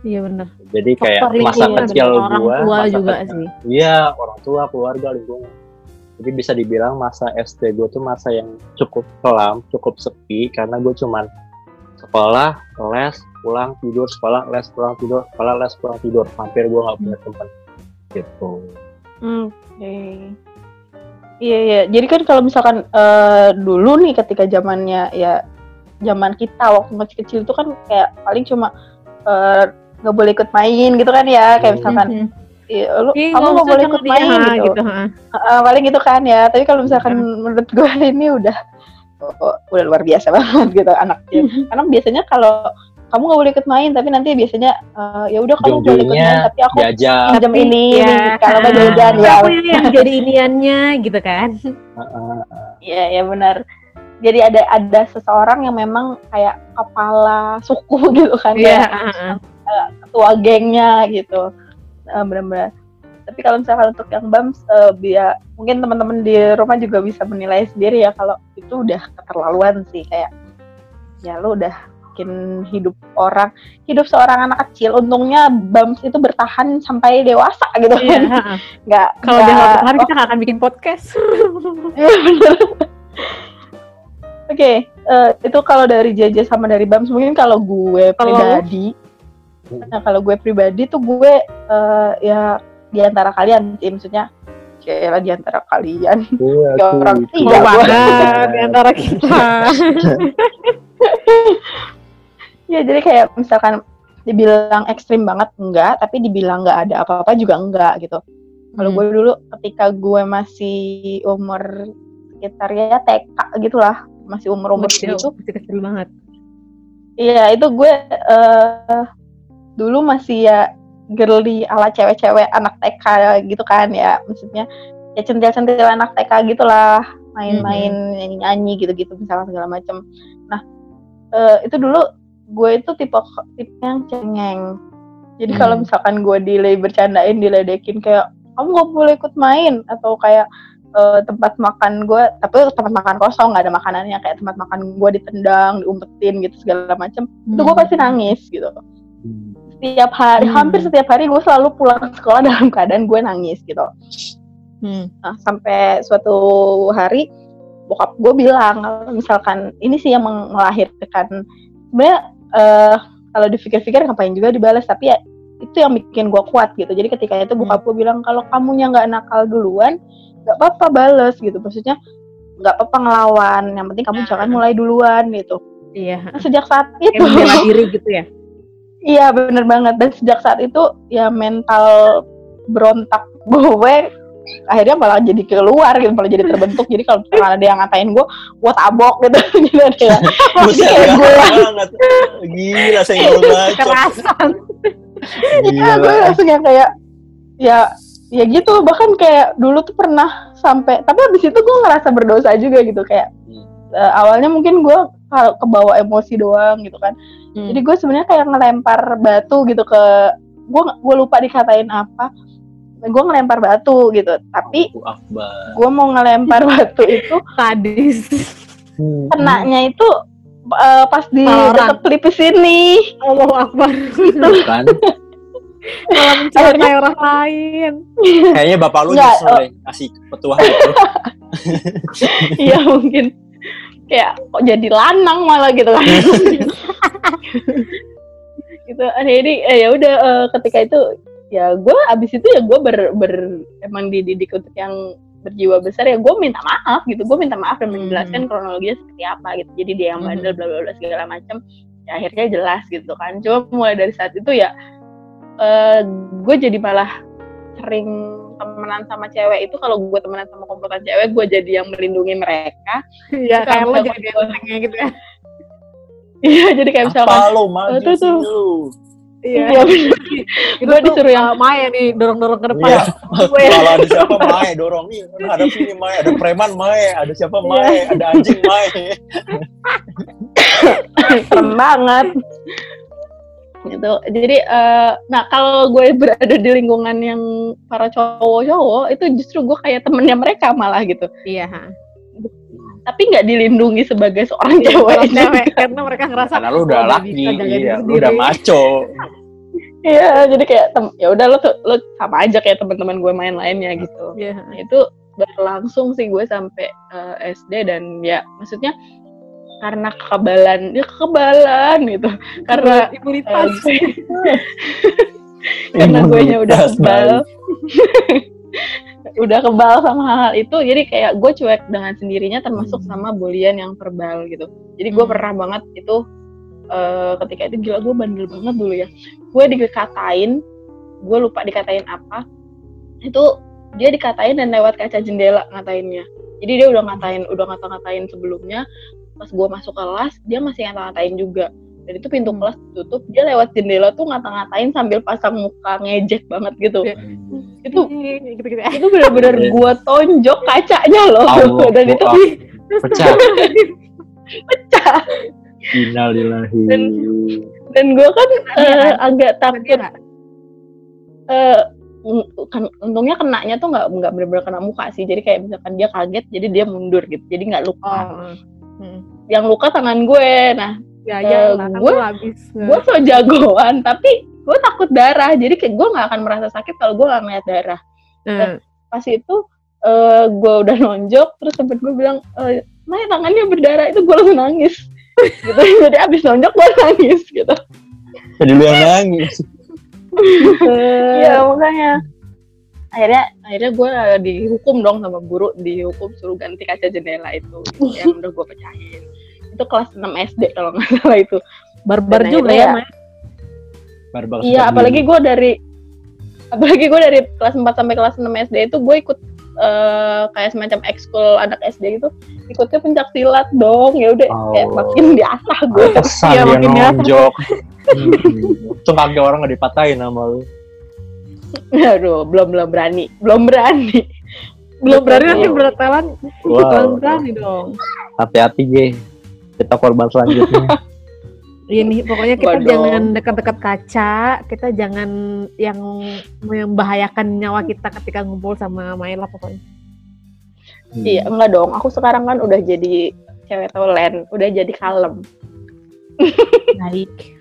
Iya benar. jadi kayak Faktor masa kecil orang gua tua masa juga kecil- sih. iya orang tua keluarga lingkungan jadi bisa dibilang masa SD gue tuh masa yang cukup kelam cukup sepi karena gue cuman sekolah les pulang tidur sekolah les pulang tidur sekolah les pulang tidur hampir gue nggak punya teman gitu Hmm, Oke. Iya iya. Jadi kan kalau misalkan eh, dulu nih ketika zamannya ya zaman kita waktu masih kecil itu kan kayak paling cuma eh, nggak boleh ikut main gitu kan ya kayak Hmm. misalkan Mhm. Iya, lu Ih, kamu nggak boleh ikut main dia, gitu, gitu. heeh. Eh, paling gitu kan ya tapi kalau misalkan menurut gue ini udah oh, udah luar biasa banget gitu anak kecil karena biasanya kalau kamu nggak boleh ikut main tapi nanti biasanya eh, ya udah kamu boleh ikut main tapi aku pinjam Tapi, ini ya, kalau nggak heeh. jajan ya Aku yang, jadi iniannya gitu kan. Heeh. Iya, ya benar. Jadi ada ada seseorang yang memang kayak kepala suku gitu kan, Iya, kayak heeh. ketua gengnya gitu. Eh, benar-benar. Tapi kalau misalkan untuk yang BAMS, eh, dia mungkin teman-teman di rumah juga bisa menilai sendiri ya kalau itu udah keterlaluan sih kayak ya lu udah bikin hidup orang, hidup seorang anak kecil. Untungnya BAMS itu bertahan sampai dewasa gitu kan. Nggak Kalau dia nggak- bertahan kita nggak akan bikin podcast. Iya bener. Oke, eh, itu kalau dari JJ sama dari Bams mungkin kalau gue lu? pribadi, nah kalau gue pribadi tuh gue eh, ya di antara kalian sih maksudnya, kayak di antara kalian. Iya, Ya, orang gua- banget di antara kita. Ya jadi kayak misalkan dibilang ekstrim banget enggak, tapi dibilang nggak ada apa-apa juga enggak gitu. Kalau Hmm. gue dulu ketika gue masih umur sekitar ya TK gitulah, masih umur-umur Kecil, segitu, masih kecil banget. Iya, itu gue eh dulu masih ya girly ala cewek-cewek anak TK gitu kan ya. Maksudnya ya centil-centil anak TK gitulah, main-main nyanyi-nyanyi gitu-gitu misalnya segala macam. Nah, eh, itu dulu gue itu tipe tipe yang cengeng. Jadi Hmm. kalau misalkan gue dile bercandain, diledekin kayak kamu gak boleh ikut main atau kayak eh, tempat makan gue, tapi tempat makan kosong nggak ada makanannya kayak tempat makan gue ditendang, diumpetin gitu segala macam. Itu gue pasti nangis gitu. Hmm. Setiap hari Hmm. hampir setiap hari gue selalu pulang ke sekolah dalam keadaan gue nangis gitu Hmm. Nah, sampai suatu hari bokap gue bilang kalau misalkan ini sih yang melahirkan sebenarnya eh, kalau dipikir-pikir ngapain juga dibalas tapi ya itu yang bikin gue kuat gitu jadi ketika itu bokap gue bilang kalau kamunya nggak nakal duluan nggak apa-apa bales gitu maksudnya nggak apa-apa ngelawan yang penting kamu Nah. jangan mulai duluan gitu Iya. nah, sejak saat itu membela diri gitu ya. Iya bener banget dan sejak saat itu ya mental berontak gue akhirnya malah jadi keluar gitu malah jadi terbentuk jadi kalau misalkan ada yang ngatain gue gue tabok gitu jadi ada yang Buset, kayak gue gak banget. Gila, saya nggak bacot. Kerasan. ya gue langsung yang kayak ya ya gitu bahkan kayak dulu tuh pernah sampai tapi abis itu gue ngerasa berdosa juga gitu kayak Hmm. eh, awalnya mungkin gue kalau kebawa emosi doang gitu kan Hmm. Jadi gue sebenarnya kayak ngelempar batu gitu ke gue gue lupa dikatain apa. Gue ngelempar batu gitu. Tapi Allahu Akbar. gue mau ngelempar batu itu sadis. Hmm. kenanya itu eh, pas di deket pelipis ini. Allah Akbar. Kan? Malah Akhirnya- orang lain. Kayaknya bapak lu Nggak, nyesel deh kasih petuah itu. Iya mungkin kayak kok jadi lanang malah gitu kan. gitu. Jadi eh, ya udah eh, ketika itu ya gue abis itu ya gue ber, ber emang dididik untuk yang berjiwa besar ya gue minta maaf gitu gue minta maaf dan Hmm. menjelaskan kronologinya seperti apa gitu jadi dia yang bandel Hmm. bla bla bla segala macam ya akhirnya jelas gitu kan cuma mulai dari saat itu ya eh gue jadi malah sering temenan sama cewek itu kalau gue temenan sama komplotan cewek gue jadi yang melindungi mereka Suka kayak lo jadi gua. gitu ya. Iya jadi kayak misalkan Apa lu maju Itu tuh. iya bener. Itu tuh, disuruh yang- uh, Maya nih dorong-dorong ke depan. Iya. gue Kalau ada siapa Mae dorong nih, hadap sini Mae, ada preman Mae, ada siapa Mae, ada anjing Mae. serem banget gitu jadi eh, nah kalau gue berada di lingkungan yang para cowok-cowok itu justru gue kayak temennya mereka malah gitu Iya. Tapi nggak dilindungi sebagai seorang Iya, cewek cewek karena mereka ngerasa Karena lu udah "Oh, laki, iya, lu sendiri." udah maco. iya jadi kayak tem ya udah lo tuh lo sama aja kayak teman-teman gue main lainnya gitu Iya. Nah, itu berlangsung sih gue sampai eh, SD dan ya maksudnya karena kekebalan ya kekebalan gitu karena imunitas. eh, karena gue nya udah kebal. udah kebal sama hal-hal itu jadi kayak gue cuek dengan sendirinya termasuk Hmm. sama bulian yang verbal gitu jadi gue Hmm. pernah banget itu eh, ketika itu gila gue bandel banget dulu ya gue dikatain gue lupa dikatain apa itu dia dikatain dan lewat kaca jendela ngatainnya jadi dia udah ngatain udah ngata-ngatain sebelumnya pas gue masuk kelas dia masih ngata-ngatain juga dan itu pintu Hmm. kelas tutup dia lewat jendela tuh ngata-ngatain sambil pasang muka ngejek banget gitu Iya. Itu gitu-gitu ya. itu benar-benar gua tonjok kacanya loh Allah, dan itu pecah. pecah Innalillahi. Dan- dan gua kan eh, kan? agak takut eh, un- kan untungnya kenanya tuh nggak nggak benar-benar kena muka sih jadi kayak misalkan dia kaget jadi dia mundur gitu jadi nggak luka Oh. Hmm. yang luka tangan gue nah Ya, Eh, ya, kan gue- lu habis. gue so jagoan tapi gue takut darah jadi kayak gue nggak akan merasa sakit kalau gue nggak ngeliat darah. Hmm. pas itu eh gue udah nonjok terus temen gue bilang eh Maya tangannya berdarah. Itu gue langsung nangis. Gitu. Jadi abis nonjok gue nangis gitu. Jadi lu yang nangis. iya makanya. Akhirnya akhirnya gue dihukum dong sama guru. Dihukum suruh ganti kaca jendela itu. Yang udah gue pecahin. Itu kelas 6 SD kalau nggak salah itu. Barbar juga ya, ya- Barbar iya apalagi gue dari apalagi gue dari kelas 4 sampai kelas 6 SD itu gue ikut eh, kayak semacam ekskul anak SD gitu ikutnya pencak silat dong ya udah kayak Oh. makin diasah gue dia makin nonjok. Hmm. Untung kaki orang gak dipatahin sama lu. aduh belum belum berani belum berani Belum berani nanti beratalan. Wow. Berani dong. Hati-hati, Ge. Kita korban selanjutnya. Ini pokoknya kita Waduh. jangan dekat-dekat kaca, kita jangan yang membahayakan nyawa kita ketika ngumpul sama Maila pokoknya. iya enggak dong. Aku sekarang kan udah jadi cewek tolen udah jadi kalem. Baik.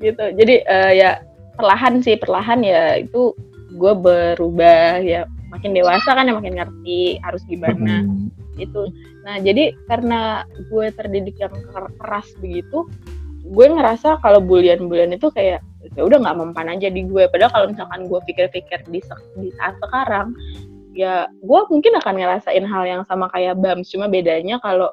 gitu. Jadi eh, ya perlahan sih perlahan ya itu gue berubah ya makin dewasa kan ya makin ngerti harus gimana. Itu nah jadi karena gue terdidik yang ker- keras begitu gue ngerasa kalau bulian-bulian itu kayak ya udah nggak mempan aja di gue padahal kalau misalkan gue pikir-pikir di, se- di saat sekarang ya gue mungkin akan ngerasain hal yang sama kayak Bams cuma bedanya kalau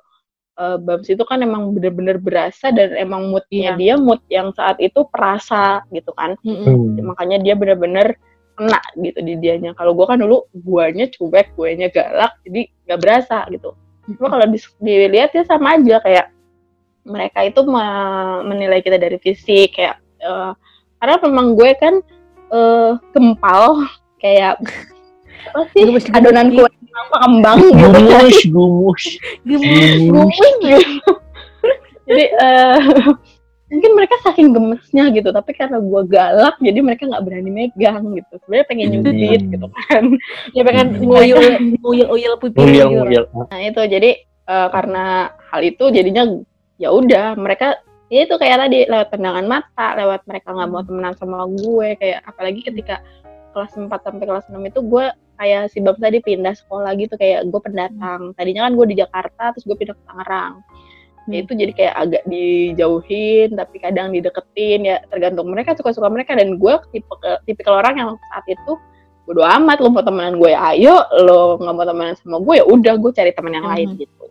eh, Bams itu kan emang bener-bener berasa dan emang moodnya Iya. dia mood yang saat itu perasa gitu kan. Hmm. makanya dia bener-bener kena gitu di dianya kalau gue kan dulu guanya cuek guanya galak jadi nggak berasa gitu cuma kalau di- dilihat ya sama aja kayak mereka itu me- menilai kita dari fisik kayak eh, karena memang gue kan eh, gempal kayak apa sih Gemes-gemes adonan kue apa kembang gitu Gumus, gumus, gumus. gitu. jadi eh, mungkin mereka saking gemesnya gitu tapi karena gue galak jadi mereka nggak berani megang gitu sebenarnya pengen nyubit Hmm. gitu kan Ya pengen nguyul nguyul nguyul pipir Nguyil, gitu. nguyil. nah itu jadi eh, karena hal itu jadinya ya udah mereka ya itu kayak tadi lewat pandangan mata lewat mereka nggak mau temenan sama gue kayak apalagi ketika kelas 4 sampai kelas 6 itu gue kayak si Bab tadi pindah sekolah gitu kayak gue pendatang tadinya kan gue di Jakarta terus gue pindah ke Tangerang Ya, itu jadi kayak agak dijauhin tapi kadang dideketin ya tergantung mereka suka-suka mereka. Dan gue tipe tipikal orang yang saat itu bodo amat lo mau temenan gue ya ayo. Lo nggak mau temenan sama gue ya udah gue cari teman yang lain Mhm. gitu.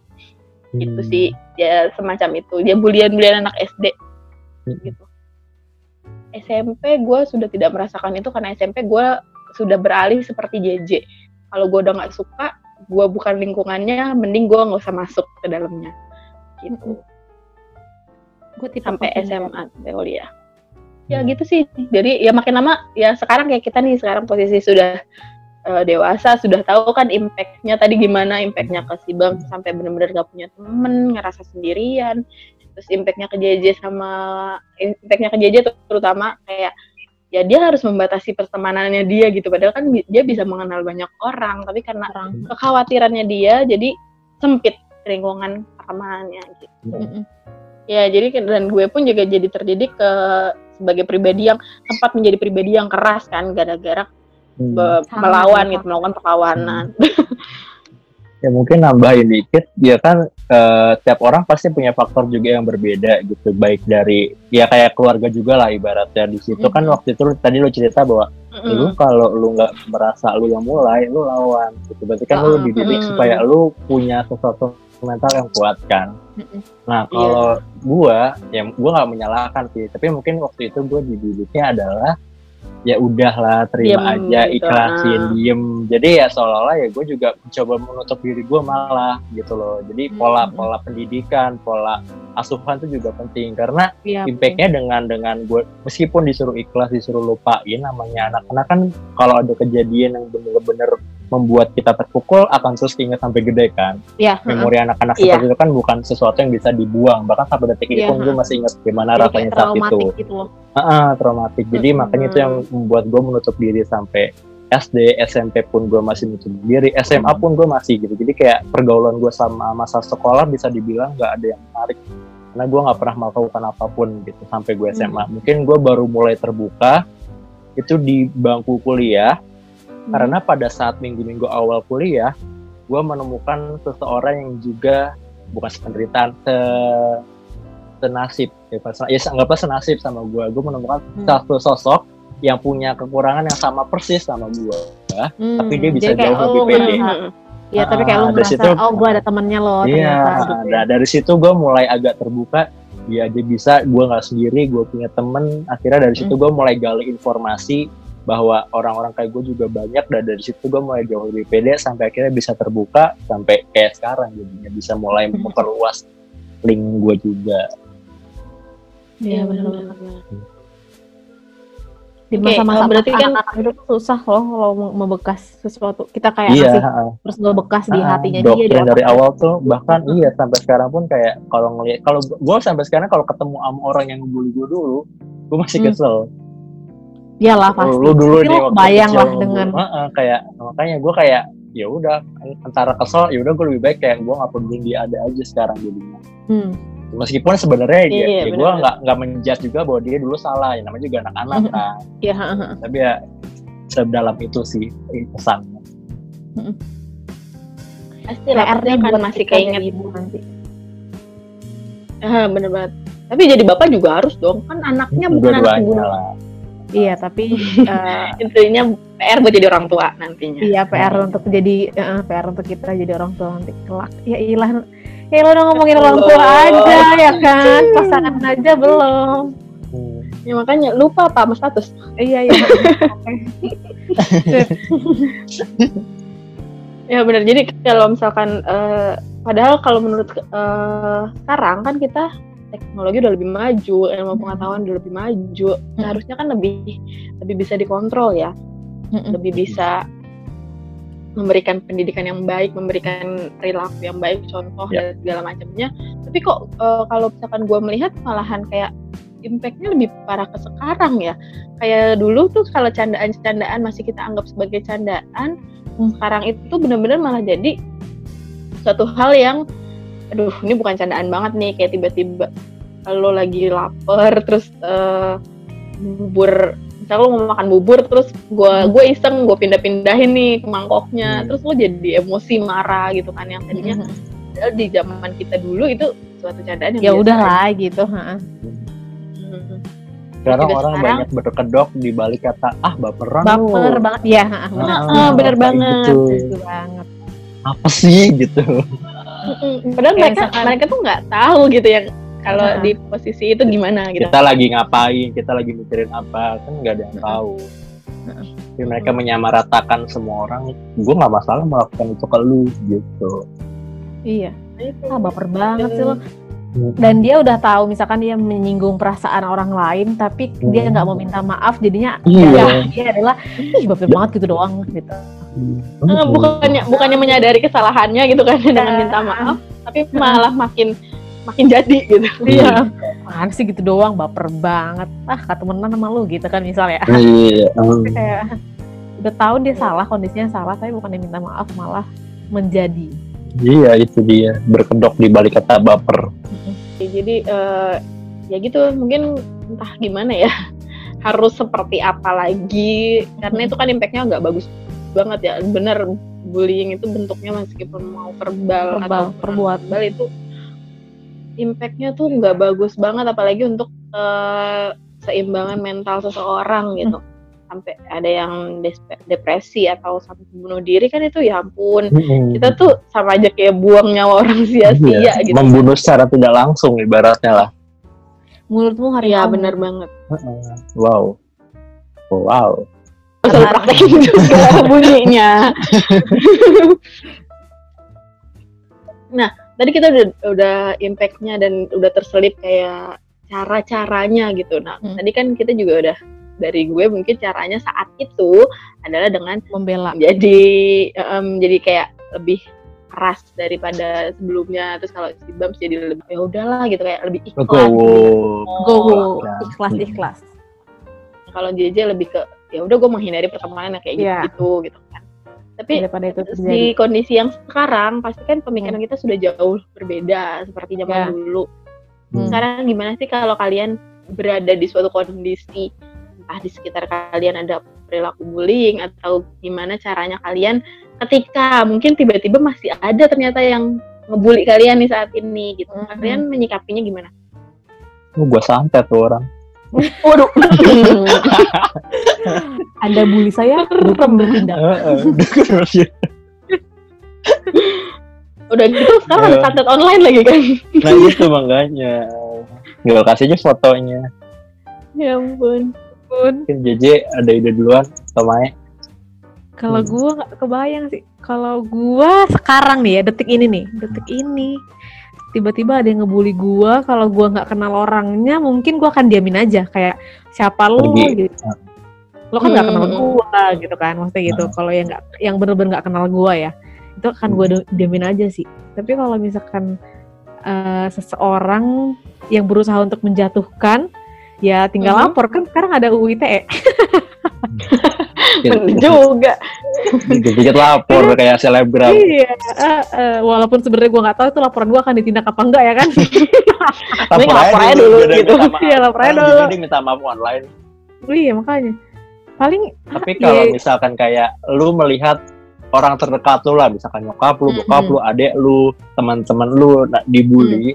Itu sih. Ya semacam itu. Dia bulian bulian anak SD Hmm. gitu. SMP gue sudah tidak merasakan itu karena SMP gue sudah beralih seperti JJ kalau gue udah nggak suka gue bukan lingkungannya mending gue nggak usah masuk ke dalamnya gitu. Gue tipe sampai. SMA sampai kuliah. Ya gitu sih. Jadi ya makin lama ya sekarang kayak kita nih sekarang posisi sudah eh, dewasa sudah tahu kan impactnya tadi gimana impactnya ke si Bang sampai benar-benar gak punya temen ngerasa sendirian. Terus impactnya ke JJ sama impactnya ke JJ terutama kayak ya dia harus membatasi pertemanannya dia gitu. Padahal kan dia bisa mengenal banyak orang tapi karena Orang. kekhawatirannya dia jadi sempit lingkungan pertemanannya gitu Mm-mm. ya jadi ke- dan gue pun juga jadi terdidik ke sebagai pribadi yang sempat menjadi pribadi yang keras kan gara-gara Hmm. be- melawan sama. gitu melakukan perlawanan ya mungkin nambahin dikit ya kan eh, tiap orang pasti punya faktor juga yang berbeda gitu baik dari ya kayak keluarga juga lah ibaratnya di situ kan Mhm. waktu itu tadi lu cerita bahwa Mm-mm. lu kalau lu nggak merasa lu yang mulai lu lawan gitu berarti kan lu Ah, dididik mm. supaya lu punya sesuatu mental yang kuat kan. Nah kalau gua ya gua nggak menyalahkan sih tapi mungkin waktu itu gua dididiknya adalah ya udahlah terima Diem aja gitu, ikhlasin ah. diem. Jadi ya seolah-olah ya gue juga mencoba menutup diri gue malah gitu loh. Jadi Hmm. pola pola pendidikan pola asuhan itu juga penting. Karena Iya. impactnya dengan dengan gue meskipun disuruh ikhlas disuruh lupain namanya anak-anak kan kalau ada kejadian yang bener-bener membuat kita terpukul akan terus ingat sampai gede kan Iya. memori anak-anak Iya. seperti itu kan bukan sesuatu yang bisa dibuang bahkan sampai detik ini Iya, pun gue masih ingat gimana Jadi rasanya saat itu gitu loh. Ah, traumatik. Jadi Hmm. makanya itu yang membuat gue menutup diri sampai SD, SMP pun gue masih menutup diri, SMA pun gue masih gitu. Jadi kayak pergaulan gue sama masa sekolah bisa dibilang nggak ada yang menarik. Karena gue nggak pernah melakukan apa pun gitu sampai gue SMA. Mungkin gue baru mulai terbuka itu di bangku kuliah. Karena pada saat minggu-minggu awal kuliah, gue menemukan seseorang yang juga bukan sependeritaan, se senasib ya, pas- ya anggaplah senasib sama gue gue menemukan Hmm. satu sosok yang punya kekurangan yang sama persis sama gue Hmm, tapi dia bisa jadi jauh lebih oh, pede. merasa, Iya, tapi kayak lu Ah, merasa, situ- oh gue ada temennya loh iya ternyata. gitu ya. nah, dari situ gue mulai agak terbuka ya dia bisa gue nggak sendiri gue punya temen akhirnya dari situ Hmm. gue mulai gali informasi bahwa orang-orang kayak gue juga banyak dan dari situ gue mulai jauh lebih pede sampai akhirnya bisa terbuka sampai kayak sekarang jadinya bisa mulai Hmm. memperluas link gue juga Iya, benar-benar. Di masa-masa oh, berarti kan- itu susah loh kalau mau membekas sesuatu. Kita kayak iya heeh. terus bekas di Ah, hatinya dia. doktrin di dari awal tuh bahkan iya sampai sekarang pun kayak kalau ngelihat kalau gue sampai sekarang kalau ketemu sama orang yang ngebully gue dulu gue masih Hmm. Iyalah pasti. lu dulu Tapi nih waktu bayang lah dengan Heeh, kayak makanya gue kayak ya udah antara kesel ya udah gue lebih baik kayak gue nggak peduli dia ada aja sekarang jadinya hmm, meskipun sebenarnya Iya, ya, ya gue nggak nggak menjudge juga bahwa dia dulu salah ya namanya juga anak-anak kan Iya, heeh. tapi ya sedalam itu sih pesannya Pasti lah, PR-nya akan buat masih keinget. ibu nanti. Ah, bener banget. Tapi jadi bapak juga harus dong, kan anaknya bukan anak ibu. Lah Iya, tapi eh, Intinya PR buat jadi orang tua nantinya. iya PR untuk jadi eh, PR untuk kita jadi orang tua nanti kelak. Ya ilah, ya ilah udah ngomongin orang tua aja ya kan, pasangan aja belum. Ya makanya lupa apa sama status. Iya iya. Ya benar. Jadi kalau misalkan eh, padahal kalau menurut eh, sekarang kan kita teknologi udah lebih maju, ilmu pengetahuan udah lebih maju. Seharusnya kan lebih lebih bisa dikontrol ya, lebih bisa memberikan pendidikan yang baik, memberikan perilaku yang baik, contoh Ya. dan segala macamnya. Tapi kok eh, kalau misalkan gue melihat malahan kayak impactnya lebih parah ke sekarang ya. Kayak dulu tuh kalau candaan-candaan masih kita anggap sebagai candaan, sekarang itu benar-benar malah jadi suatu hal yang aduh ini bukan candaan banget nih kayak tiba-tiba kalau lagi lapar terus eh, bubur misalnya lo mau makan bubur terus gua gue iseng gue pindah-pindahin nih ke mangkoknya Hmm. terus lo jadi emosi marah gitu kan yang tadinya padahal di zaman kita dulu itu suatu candaan yang ya biasa udah lah gitu. heeh. Hmm. sekarang Juga orang sekarang- banyak berkedok di balik kata ah baperan Baper lu." banget ya, heeh, benar. Ah, ah, bener banget. gitu. Banget. apa sih gitu. Padahal mereka misalkan- mereka tuh nggak tahu gitu yang kalau Heeh. di posisi itu gimana gitu. kita lagi ngapain kita lagi mikirin apa kan nggak ada yang tahu tapi mereka menyamaratakan semua orang gue nggak masalah melakukan itu ke lu gitu Iya. Ah, baper banget sih lo. Dan dia udah tahu misalkan dia menyinggung perasaan orang lain tapi dia nggak mau minta maaf jadinya Iya. ya, dia adalah ih baper banget gitu doang gitu. Eh, bukannya bukannya menyadari kesalahannya gitu kan dengan minta maaf, tapi malah makin makin jadi gitu. Iya. Apaan sih gitu doang baper banget. Ah, kata temenan sama lu gitu kan misalnya. iya Tapi kayak udah tahu dia salah, kondisinya salah tapi bukan dia minta maaf malah menjadi. iya itu dia berkedok di balik kata baper Jadi eh, ya gitu mungkin entah gimana ya harus seperti apa lagi karena itu kan impactnya nggak bagus banget ya. Bener bullying itu bentuknya meskipun mau verbal, Verbal, atau perbuatan. verbal itu impactnya tuh nggak bagus banget apalagi untuk eh, seimbangan mental seseorang gitu. Sampai ada yang depresi atau sampai bunuh diri kan itu ya ampun. Kita tuh sama aja kayak buang nyawa orang sia-sia Iya, gitu. membunuh secara tidak langsung ibaratnya lah. Mulutmu hari Iya bener banget. Wow. Wow Masa lu praktekin juga bunyinya. nah, tadi kita udah udah impactnya dan udah terselip kayak cara-caranya gitu. Nah, Hmm. tadi kan kita juga udah dari gue mungkin caranya saat itu adalah dengan membela. jadi em, jadi kayak lebih keras daripada sebelumnya terus kalau si Bams jadi lebih ya udahlah gitu kayak lebih ikhlas Legowo. Gowo, Nah, ikhlas hmm. ikhlas. kalau JJ lebih ke ya udah gue menghindari pertemanan yang kayak Iya. gitu gitu kan tapi Daripada itu di kondisi yang sekarang pasti kan pemikiran kita sudah jauh berbeda seperti zaman Ya. dulu. Hmm. Sekarang gimana sih kalau kalian berada di suatu kondisi entah di sekitar kalian ada perilaku bullying atau gimana caranya kalian ketika mungkin tiba-tiba masih ada ternyata yang ngebully kalian nih saat ini gitu. Hmm. Kalian menyikapinya gimana? Oh, gue santet tuh orang. Waduh. Ada bully saya, dukung bertindak. Udah gitu sekarang ada Iya. santet online lagi kan. nah itu makanya. Gue kasih aja fotonya. ya ampun. Mungkin JJ ada ide duluan atau Mae? Kalau Hmm. gua nggak kebayang sih. Kalau gua sekarang nih ya, detik ini nih, detik ini tiba-tiba ada yang ngebully gua, kalau gua nggak kenal orangnya, mungkin gua akan diamin aja kayak siapa lu Pergi. gitu. Lo kan nggak kenal Hmm. gua gitu kan, maksudnya gitu. Kalau yang nggak yang bener-bener nggak kenal gua ya, itu akan gua di- diamin aja sih. Tapi kalau misalkan eh, seseorang yang berusaha untuk menjatuhkan, ya tinggal Mhm. lapor kan sekarang ada UU ITE. Bener juga. dikit-dikit lapor kayak selebgram Iya, eh, eh, walaupun sebenarnya gue nggak tahu itu laporan gue akan ditindak apa enggak ya kan? Lapor aja dulu dia gitu. Iya, lapor aja dulu. jadi minta maaf online iya makanya. Paling tapi ah, kalau iya, misalkan kayak lu melihat orang terdekat lu lah misalkan nyokap lu, bokap Mm-mm. lu, adek lu, teman-teman lu nah, dibully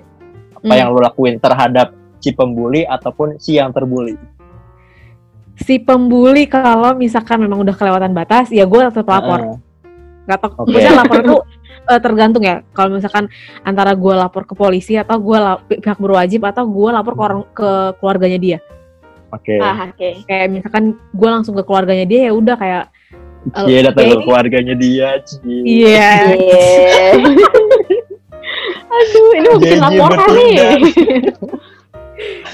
apa Mm. yang lu lakuin terhadap si pembuli ataupun si yang terbuli si pembuli kalau misalkan memang udah kelewatan batas, ya gue tetap lapor. Gak tau, maksudnya lapor itu eh, tergantung ya. Kalau misalkan antara gue lapor ke polisi atau gue pihak berwajib atau gue lapor ke orang ke keluarganya dia. oke Ah, oke. Kayak misalkan gue langsung ke keluarganya dia ya udah kayak eh, Iya datang ya ke keluarganya dia Ci. Iya. Iya. Aduh, ini mau bikin Jeje laporan bertindak. nih.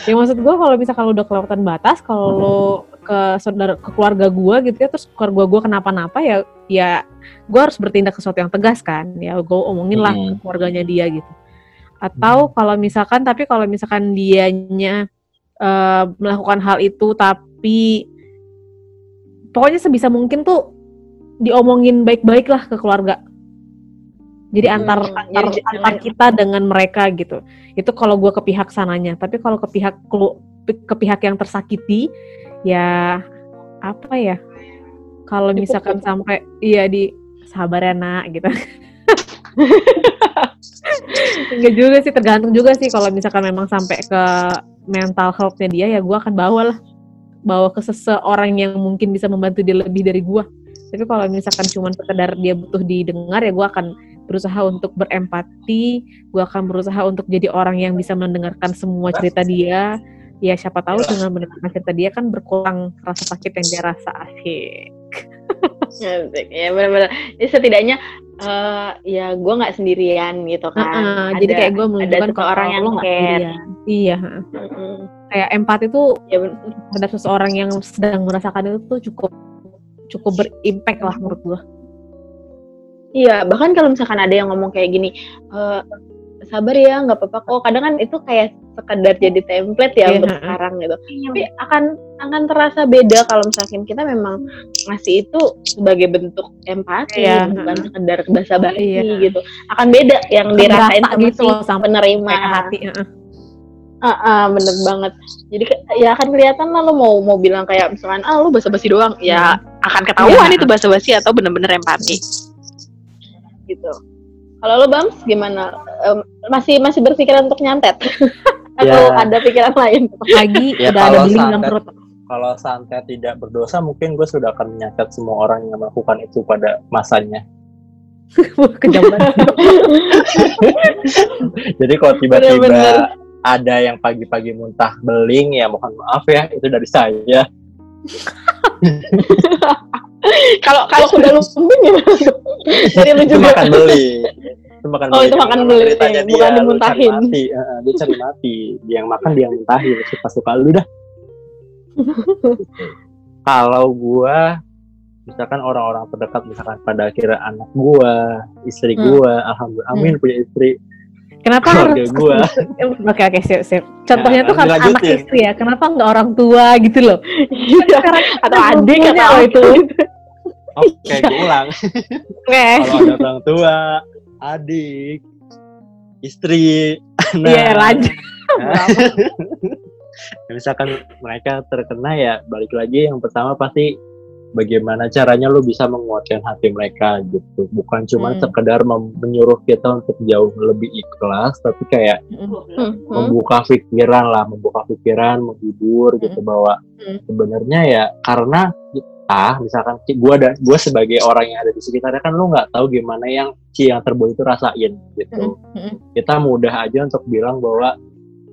ya maksud gue kalau misalkan lu udah kelewatan batas, kalau lu ke saudara ke keluarga gue gitu ya, terus keluarga gue kenapa-napa ya ya gue harus bertindak sesuatu yang tegas kan. Ya gue omongin lah ke Hmm. keluarganya dia gitu. Atau kalau misalkan tapi kalau misalkan dianya eh, melakukan hal itu tapi pokoknya sebisa mungkin tuh diomongin baik-baik lah ke keluarga. Jadi antar Hmm, antar, jadi jangan- antar kita dengan mereka gitu. Itu kalau gue ke pihak sananya. Tapi kalau ke pihak ke pihak yang tersakiti ya apa ya? Kalau misalkan sampai iya di sabar ya nak gitu. Enggak juga sih tergantung juga sih kalau misalkan memang sampai ke mental health-nya dia ya gue akan bawa lah bawa ke seseorang yang mungkin bisa membantu dia lebih dari gue tapi kalau misalkan cuma sekedar dia butuh didengar ya gue akan berusaha untuk berempati gue akan berusaha untuk jadi orang yang bisa mendengarkan semua cerita dia ya siapa tahu dengan mendengarkan cerita dia kan berkurang rasa sakit yang dia rasa asik. Ya benar-benar. Jadi setidaknya eh, ya gue nggak sendirian gitu kan. Heeh, Ada- jadi kayak gue menunjukkan seseorang kalau yang care. sendirian. iya heeh. Mm-mm. kayak empati itu Ya terhadap seseorang yang sedang merasakan itu tuh cukup cukup berimpact lah menurut gue Iya, bahkan kalau misalkan ada yang ngomong kayak gini, "Eh, sabar ya, nggak apa-apa kok. Kadang kan itu kayak sekedar jadi template ya Iya, untuk sekarang gitu. Tapi akan akan terasa beda kalau misalkan kita memang ngasih itu sebagai bentuk empati, Iya, bukan sekedar basa-basi Iya. gitu. Akan beda yang Akan dirasain sama gitu si penerima. hati heeh. Ah, ah, bener banget. Jadi ya akan kelihatan lah lo mau mau bilang kayak misalkan ah lu basa-basi doang, ya akan ketahuan Iya. itu basa-basi atau bener-bener empati. Gitu. Kalau lo Bams gimana? Em, masih masih berpikiran untuk nyantet? atau Ya. ada pikiran lain? lagi Ya, udah ada kalau beling dalam santet- perut kalau santet tidak berdosa mungkin gue sudah akan menyatet semua orang yang melakukan itu pada masanya kejam banget jadi kalau tiba-tiba ada yang pagi-pagi muntah beling ya mohon maaf ya itu dari saya Kalau kalau kuda lumbung ya. Jadi lu juga. makan beli itu makan Oh, beli itu makan beli, ceritanya bukan dia, dimuntahin. mati Heeh, dia cari mati dia yang makan dia yang muntahin suka suka lu dah kalau gua misalkan orang-orang terdekat misalkan pada akhirnya anak gua istri Hmm. gua alhamdulillah amin punya istri kenapa keluarga harus gua. Oke oke sip sip. Contohnya Nah, tuh kan anak istri ya kenapa nggak orang tua gitu loh? Sekarang atau adik atau itu. oke gue ulang. Oke. Kalau ada orang tua adik istri anak. Iya lanjut. Misalkan mereka terkena ya balik lagi yang pertama pasti bagaimana caranya lu bisa menguatkan hati mereka gitu bukan cuma Hmm. sekedar menyuruh kita untuk jauh lebih ikhlas tapi kayak Hmm, hmm. membuka pikiran lah membuka pikiran menghibur gitu bahwa Hmm. sebenarnya ya karena kita misalkan gue ada gue sebagai orang yang ada di sekitarnya kan lu nggak tahu gimana yang si yang terbuat itu rasain gitu Mm-mm. kita mudah aja untuk bilang bahwa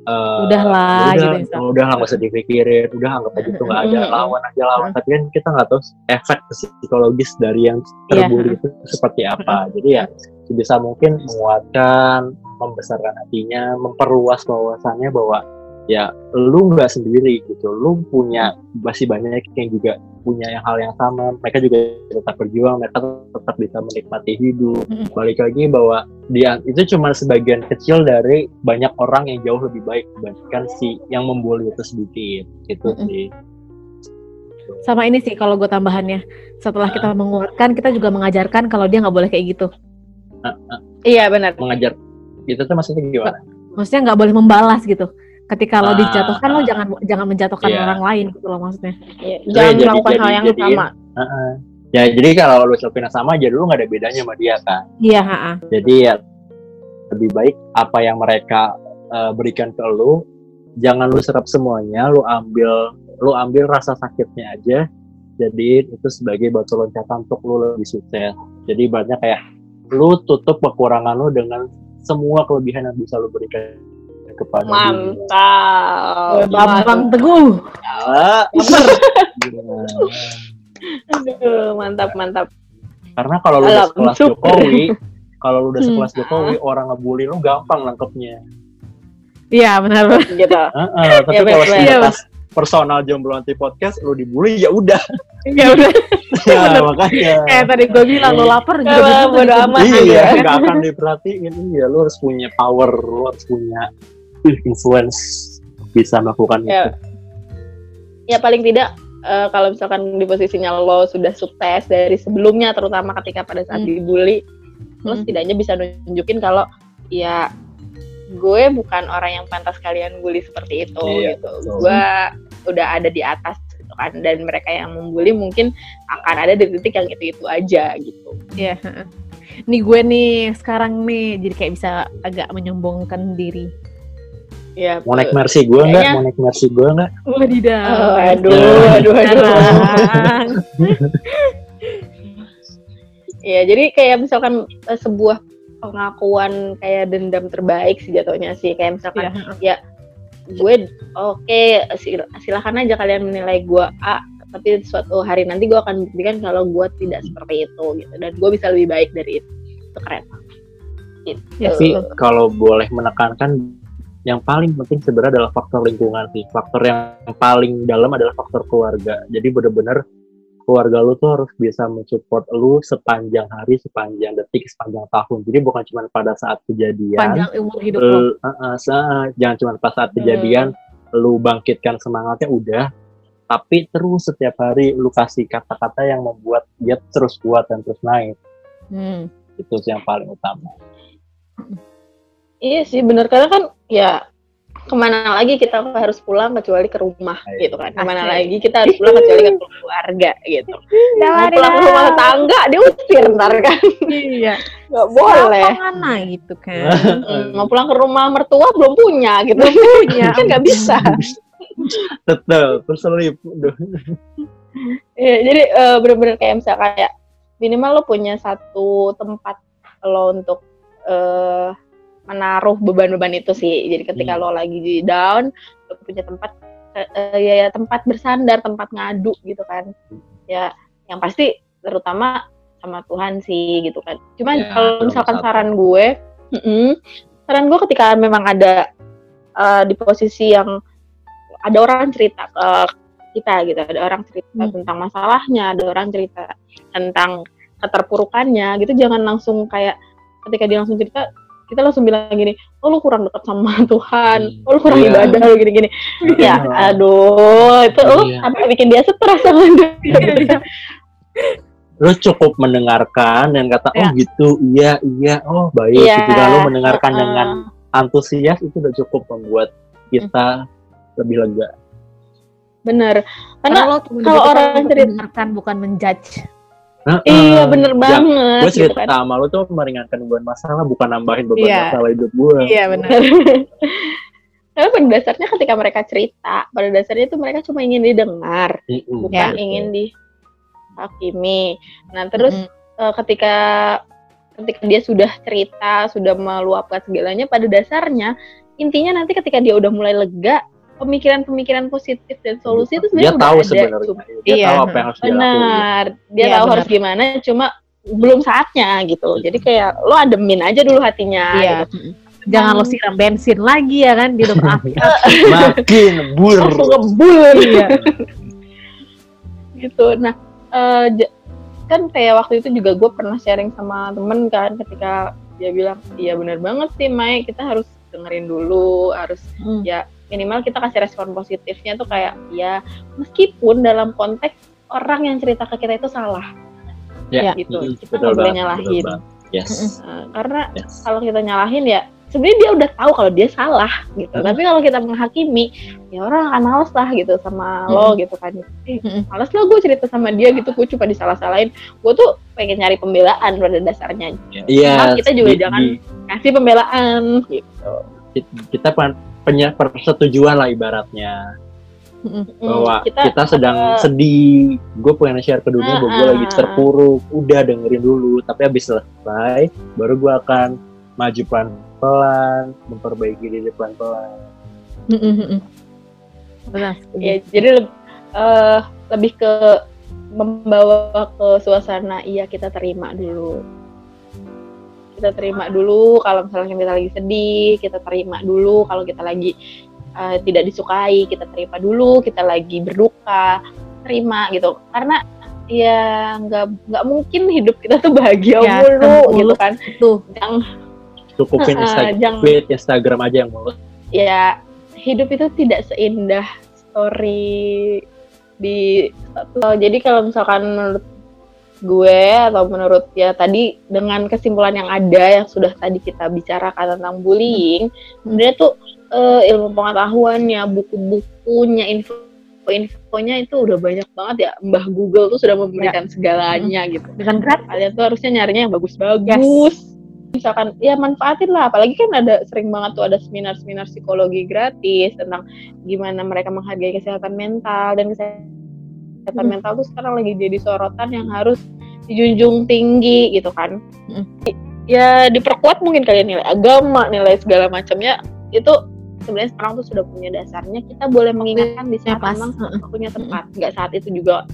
eh, Udahlah, udah, gitu, misal. udah nggak usah dipikirin. Udah anggap aja itu nggak ada lawan aja lawan. Tapi kan kita nggak tahu efek psikologis dari yang Iya. terbuli itu seperti apa. Jadi ya sebisa mungkin menguatkan membesarkan hatinya memperluas wawasannya bahwa ya lu nggak sendiri gitu. Lu punya masih banyak yang juga punya yang hal yang sama. Mereka juga tetap berjuang mereka tetap bisa menikmati hidup balik lagi bahwa dia itu cuma sebagian kecil dari banyak orang yang jauh lebih baik dibandingkan si yang membuli itu sedikit gitu Mm-mm. sih Sama ini sih kalau gue tambahannya. Setelah kita menguatkan, kita juga mengajarkan kalau dia nggak boleh kayak gitu. Iya benar. mengajar itu tuh maksudnya gimana? Maksudnya nggak boleh membalas gitu. Ketika lo Ah, dijatuhkan, lo jangan jangan menjatuhkan Iya. orang lain gitu loh maksudnya. Iya, Jadi- Jangan jadi- melakukan hal yang jadi- sama. Heeh. Ya jadi kalau lu yang sama aja dulu nggak ada bedanya sama dia kan. Iya, ha Jadi ya lebih baik apa yang mereka eh, berikan ke lu jangan lu serap semuanya, lu ambil lu ambil rasa sakitnya aja. Jadi itu sebagai batu loncatan untuk lu lebih sukses. Jadi banyak kayak lu tutup kekurangan lu dengan semua kelebihan yang bisa lu berikan kepada. Mantap. Bambang Teguh. Gimana? Aduh, mantap mantap. Karena kalau lu udah sekelas super. Jokowi, kalau lu udah Hmm. sekelas Jokowi, orang ngebully lu gampang nangkepnya. Iya benar gitu. Heeh, tapi Iya, kalau sekelas personal jomblo anti podcast, lu dibully ya udah. Ya udah. Ya, makanya. Kayak tadi gue bilang lo lapar juga begitu, bodo gitu. amat. Iya, aja. nggak akan diperhatiin. Iya, lu harus punya power, lu harus punya influence bisa melakukan Ya. itu. Ya paling tidak eh, kalau misalkan di posisinya lo sudah sukses dari sebelumnya terutama ketika pada saat Hmm. dibully, lo Hmm. setidaknya bisa nunjukin kalau ya gue bukan orang yang pantas kalian bully seperti itu Iya, gitu. betul. Gue udah ada di atas gitu kan dan mereka yang membuli mungkin akan ada di titik yang itu-itu aja gitu. Iya. ha-ha. Nih gue nih sekarang nih jadi kayak bisa agak menyombongkan diri. Ya, Mau naik mercy gue nggak? Kayaknya- Mau naik mercy gue nggak? Wadidaw. Oh, aduh, aduh, aduh. Sekarang. Ya, jadi kayak misalkan eh, sebuah pengakuan kayak dendam terbaik sih jatuhnya sih. Kayak misalkan Iya. gue oke sil- silakan aja kalian menilai gue A tapi suatu hari nanti gue akan buktikan kalau gue tidak seperti itu gitu dan gue bisa lebih baik dari itu itu keren gitu. Ya, Tapi betul. kalau boleh menekankan yang paling penting sebenarnya adalah faktor lingkungan sih. Faktor yang paling dalam adalah faktor keluarga. Jadi bener-bener keluarga lu tuh harus bisa mensupport lu sepanjang hari, sepanjang detik, sepanjang tahun. Jadi bukan cuma pada saat kejadian, panjang umur hidup lu- uh, uh, sa- jangan cuma pas saat kejadian lu bangkitkan semangatnya udah, tapi terus setiap hari lu kasih kata-kata yang membuat dia terus kuat dan terus naik. Hmm. Itu sih yang paling utama. iya sih bener karena kan ya ke mana lagi kita harus pulang kecuali ke rumah Ayo. gitu kan ke mana Asik. lagi kita harus pulang kecuali ke keluarga gitu mau pulang ke rumah tetangga diusir ntar kan Iya. nggak boleh mana gitu kan. Mau pulang ke rumah mertua belum punya gitu Punya. kan nggak bisa Tetap terselip. Iya, jadi eh, bener-bener kayak misalkan kayak minimal lo punya satu tempat lo untuk eh, menaruh beban-beban itu sih. Jadi ketika Hmm. lo lagi di down, lo punya tempat eh, eh, ya, ya tempat bersandar, tempat ngadu gitu kan. Ya, yang pasti terutama sama Tuhan sih gitu kan. Cuman Ya, kalau misalkan satu. saran gue, mm-mm, saran gue ketika memang ada eh, di posisi yang ada orang cerita ke kita gitu, ada orang cerita Hmm. tentang masalahnya, ada orang cerita tentang keterpurukannya gitu, jangan langsung kayak ketika dia langsung cerita kita langsung bilang gini, oh lu kurang dekat sama Tuhan, Hmm. oh lu kurang Iya. ibadah lu gini-gini. ya, aduh, itu lu Iya. sampai bikin dia stres sama dia. gitu. Lu cukup mendengarkan dan kata oh Ya. gitu, iya iya, oh baik. Iya, Gitu kan lu mendengarkan uh-uh. dengan antusias itu udah cukup membuat kita lebih lega. Bener, Karena karena kalau orang cerita- mendengarkan bukan menjudge. Iya Heeh. bener banget. Gue gitu cerita kan. sama lu tuh meringankan beban masalah, bukan nambahin beban Iya. masalah hidup gue. Iya benar. Karena pada dasarnya ketika mereka cerita, pada dasarnya itu mereka cuma ingin didengar, Mm-mm. bukan Ya. ingin dihakimi. Nah terus Mm. eh, ketika ketika dia sudah cerita, sudah meluapkan segalanya, pada dasarnya intinya nanti ketika dia udah mulai lega, pemikiran-pemikiran positif dan solusi itu dia sebenarnya udah tahu ada. sebenarnya. Cuma- Dia Iya. tahu apa yang harus dia lakuin. Benar, dia Iya, tahu benar. harus gimana, cuma belum saatnya gitu. Jadi kayak lo ademin aja dulu hatinya. Iya. Gitu. Jangan lo siram bensin lagi ya kan, dia udah berapi. Makin bur. Langsung ngebul Iya. gitu. Nah, j- kan kayak waktu itu juga gue pernah sharing sama temen kan, ketika dia bilang, iya benar banget sih, Mai, kita harus dengerin dulu, harus Hmm. ya minimal kita kasih respon positifnya tuh kayak ya meskipun dalam konteks orang yang cerita ke kita itu salah. Ya, gitu. mm, kita nggak boleh nyalahin. Yes. Nah, karena Yes. kalau kita nyalahin ya sebenarnya dia udah tahu kalau dia salah gitu. Mm. tapi kalau kita menghakimi ya orang akan males lah gitu sama lo gitu kan. Eh, males lah gue cerita sama dia gitu gue cuma disalah-salahin. Gue tuh pengen nyari pembelaan pada dasarnya. Iya. Cuma kita juga di- jangan di- kasih pembelaan gitu. Kita pen- punya persetujuan lah ibaratnya. Hmm, bahwa kita, sedang eh, sedih gue pengen share ke dunia bahwa gue Ah, lagi ah, terpuruk udah dengerin dulu tapi habis selesai baru gue akan maju pelan pelan memperbaiki diri pelan pelan Benar. ya jadi eh, lebih ke membawa ke suasana iya kita terima dulu kita terima dulu kalau misalnya kita lagi sedih kita terima dulu kalau kita lagi eh, tidak disukai kita terima dulu kita lagi berduka terima gitu karena ya nggak nggak mungkin hidup kita tuh bahagia Ya, mulu mulus. gitu kan Itu. yang cukupin Instagram tweet Instagram aja yang mulus ya hidup itu tidak seindah story di so, jadi kalau misalkan menurut gue atau menurut ya tadi dengan kesimpulan yang ada yang sudah tadi kita bicarakan tentang bullying sebenarnya tuh eh, ilmu pengetahuannya buku-bukunya info infonya itu udah banyak banget ya. Mbah Google tuh sudah memberikan segalanya gitu. Dengan gratis. kalian tuh harusnya nyarinya yang bagus-bagus. Misalkan ya manfaatin lah, apalagi kan ada sering banget tuh ada seminar-seminar psikologi gratis tentang gimana mereka menghargai kesehatan mental dan kesehatan Hmm. mental tuh sekarang lagi jadi sorotan yang harus dijunjung tinggi gitu kan. Hmm. Ya diperkuat mungkin kalian nilai agama, nilai segala macamnya itu sebenarnya sekarang tuh sudah punya dasarnya kita boleh mengingatkan di saat Ya, memang waktunya tepat nggak saat itu juga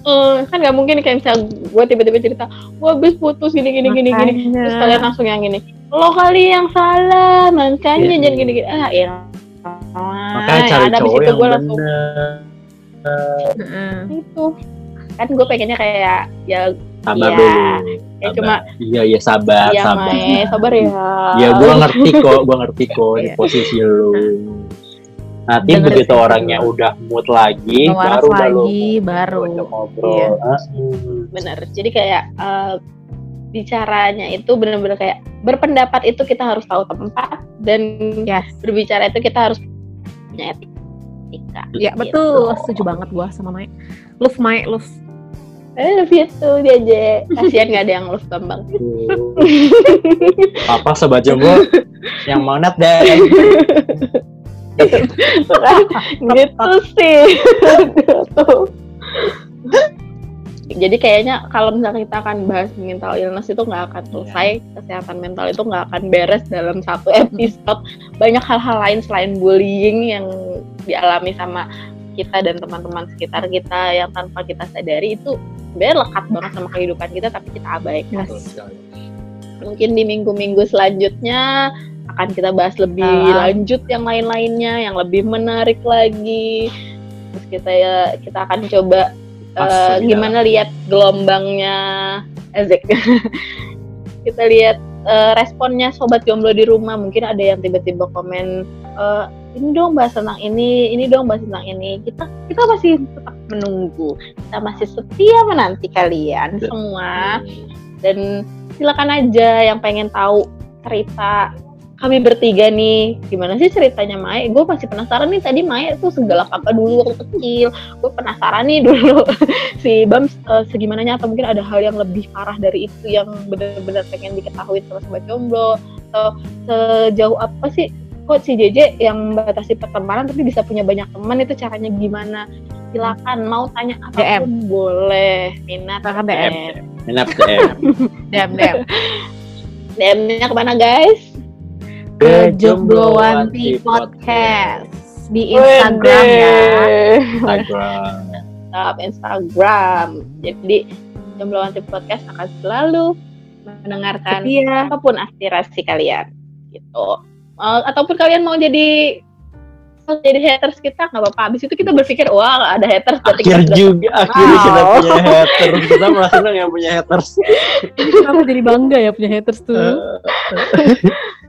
eh kan nggak mungkin kayak misalnya gue tiba-tiba cerita gue habis putus gini gini gini gini Makanya. terus kalian langsung yang gini lo kali yang salah makanya Iya. jangan gini gini ah ya makanya cari ada cowok yang langsung Heeh. itu kan gue pengennya kayak ya sabar Iya. dulu ya Sabar. cuma iya iya sabar ya sabar Mae, sabar ya ya gue ngerti kok gue ngerti kok di Iya. posisi lu nanti Dengerin begitu sih. orangnya udah mood lagi Ngewaras baru lagi, baru. ngajak ngobrol Iya. Hmm. bener jadi kayak eh, bicaranya itu bener-bener kayak berpendapat itu kita harus tahu tempat dan Yes. berbicara itu kita harus punya etika Ya betul, setuju banget gua sama Mai. Love Mai, love. eh lebih itu dia aja kasihan nggak ada yang love bambang Papa sobat jomblo yang manat deh. gitu sih Tuh. Jadi kayaknya kalau misalnya kita akan bahas mental illness itu nggak akan selesai kesehatan mental itu nggak akan beres dalam satu episode. Banyak hal-hal lain selain bullying yang dialami sama kita dan teman-teman sekitar kita yang tanpa kita sadari itu sebenarnya lekat banget sama kehidupan kita tapi kita abaikan. Mungkin di minggu-minggu selanjutnya akan kita bahas lebih Ah. lanjut yang lain-lainnya yang lebih menarik lagi. Terus kita ya kita akan coba Lebih gimana lihat gelombangnya Ezek kita lihat eh, responnya sobat jomblo di rumah. Mungkin ada yang tiba-tiba komen eh, ini dong bahas tentang ini ini dong bahas tentang ini. Kita kita masih tetap menunggu. Kita masih setia menanti kalian Betul. semua. Dan silakan aja yang pengen tahu cerita kami bertiga nih. Gimana sih ceritanya Mae? Gue masih penasaran nih tadi Mae tuh segalak apa dulu waktu kecil? Gue penasaran nih dulu. Si Bam uh, segimananya atau mungkin ada hal yang lebih parah dari itu yang benar-benar pengen diketahui sama sobat jomblo. Atau sejauh apa sih kok si JJ yang membatasi pertemanan tapi bisa punya banyak teman? Itu caranya gimana? Silakan mau tanya apa pun boleh. Minat Silakan DM. Enak DM. Dem, dem. DM-nya ke mana guys Ke Jomblowanti Podcast di Instagram ya. Instagram. Instagram. Jadi Jomblowanti Podcast akan selalu mendengarkan Setia. apa pun aspirasi kalian gitu. Mau- ataupun kalian mau jadi mau jadi haters kita nggak apa-apa. Habis itu kita berpikir wah ada haters berarti Akhir kita sudah juga, akhirnya kita Wow. punya haters. Kita merasa senang yang punya haters. Kenapa jadi bangga ya punya haters tuh?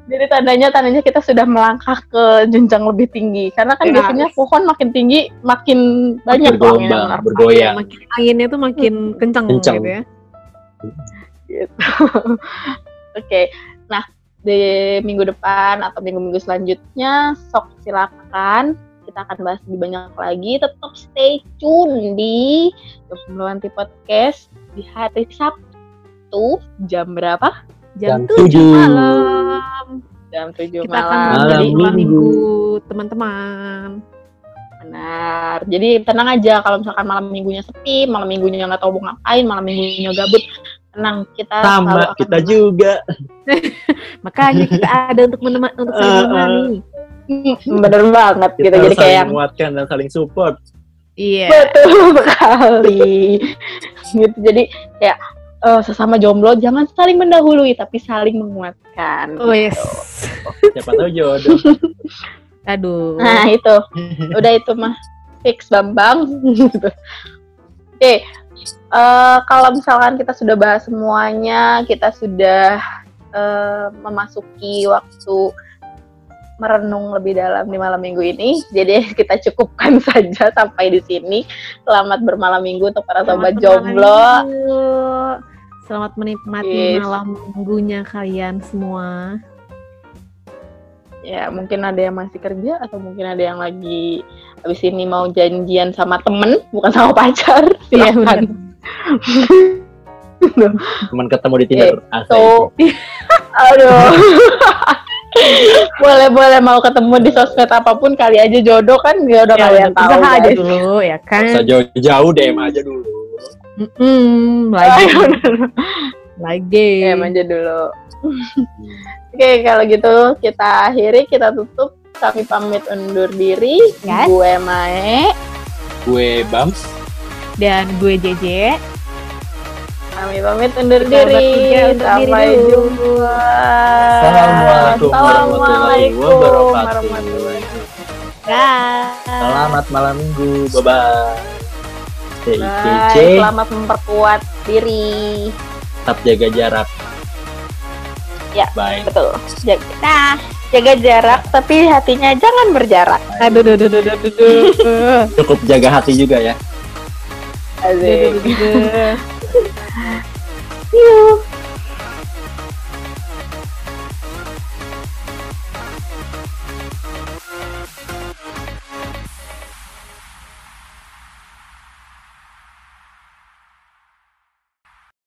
Jadi tandanya tandanya kita sudah melangkah ke jenjang lebih tinggi. Karena kan Ya. biasanya pohon makin tinggi makin banyak tuh angin bergelombang, bergoyang. makin anginnya tuh makin kencang, Kencang. gitu ya. gitu. Oke, nah di minggu depan atau minggu-minggu selanjutnya, sok silakan kita akan bahas lebih banyak lagi. Tetap stay tune di Jomblo Anti Podcast di hari Sabtu jam berapa? Jam Jam, tujuh tujuh. malam. Jam 7 Kita akan malam. Malam menjadi Jadi malam minggu. teman-teman. benar. Jadi tenang aja kalau misalkan malam minggunya sepi, malam minggunya nggak tahu mau ngapain, malam minggunya gabut. Tenang, kita selalu Sama akan kita juga. Makanya kita ada untuk menemani untuk saling Uh, uh. menemani. Hmm, bener banget Kita gitu. harus Jadi kayak saling yang menguatkan dan saling support. Iya. Betul sekali. gitu. Jadi ya eh, sesama jomblo jangan saling mendahului tapi saling menguatkan. Oh yes. Siapa tahu jodoh. Aduh. Nah, itu. Udah itu mah fix Bambang. Gitu. Oke. eh, kalau misalkan kita sudah bahas semuanya, kita sudah eh, memasuki waktu merenung lebih dalam di malam minggu ini. Jadi kita cukupkan saja sampai di sini. Selamat bermalam minggu untuk para sobat jomblo. minggu. Selamat menikmati Yes. malam minggunya kalian semua. Ya, mungkin ada yang masih kerja atau mungkin ada yang lagi habis ini mau janjian sama temen, bukan sama pacar. Iya, Silakan. Cuman ketemu di Tinder. Asik. So, aduh. boleh boleh mau ketemu di sosmed apa pun kali aja jodoh kan ya udah Ya, kalian tahu usaha aja dulu ya kan. Usah jauh-jauh DM aja dulu. Mm-mm, lagi Ayo, lagi. ya aja dulu. Oke, kalau gitu kita akhiri, kita tutup. Kami pamit undur diri. Yes. Gue Mae. Gue Bams. Dan gue JJ. Kami pamit undur Kita diri. undur Sampai jumpa. Assalamualaikum warahmatullahi Assalamualaikum wabarakatuh. warahmatullahi Dah. Selamat malam minggu. Bye bye. Stay Bye. kece. Selamat memperkuat diri. Tetap jaga jarak. Ya. Bye. Betul. Jaga, nah, jaga jarak tapi hatinya jangan berjarak. Aduh, duh, duh, duh, duh, duh, duh. Cukup jaga hati juga ya. Duh, duh, Asik. duh, duh, duh. Yuk.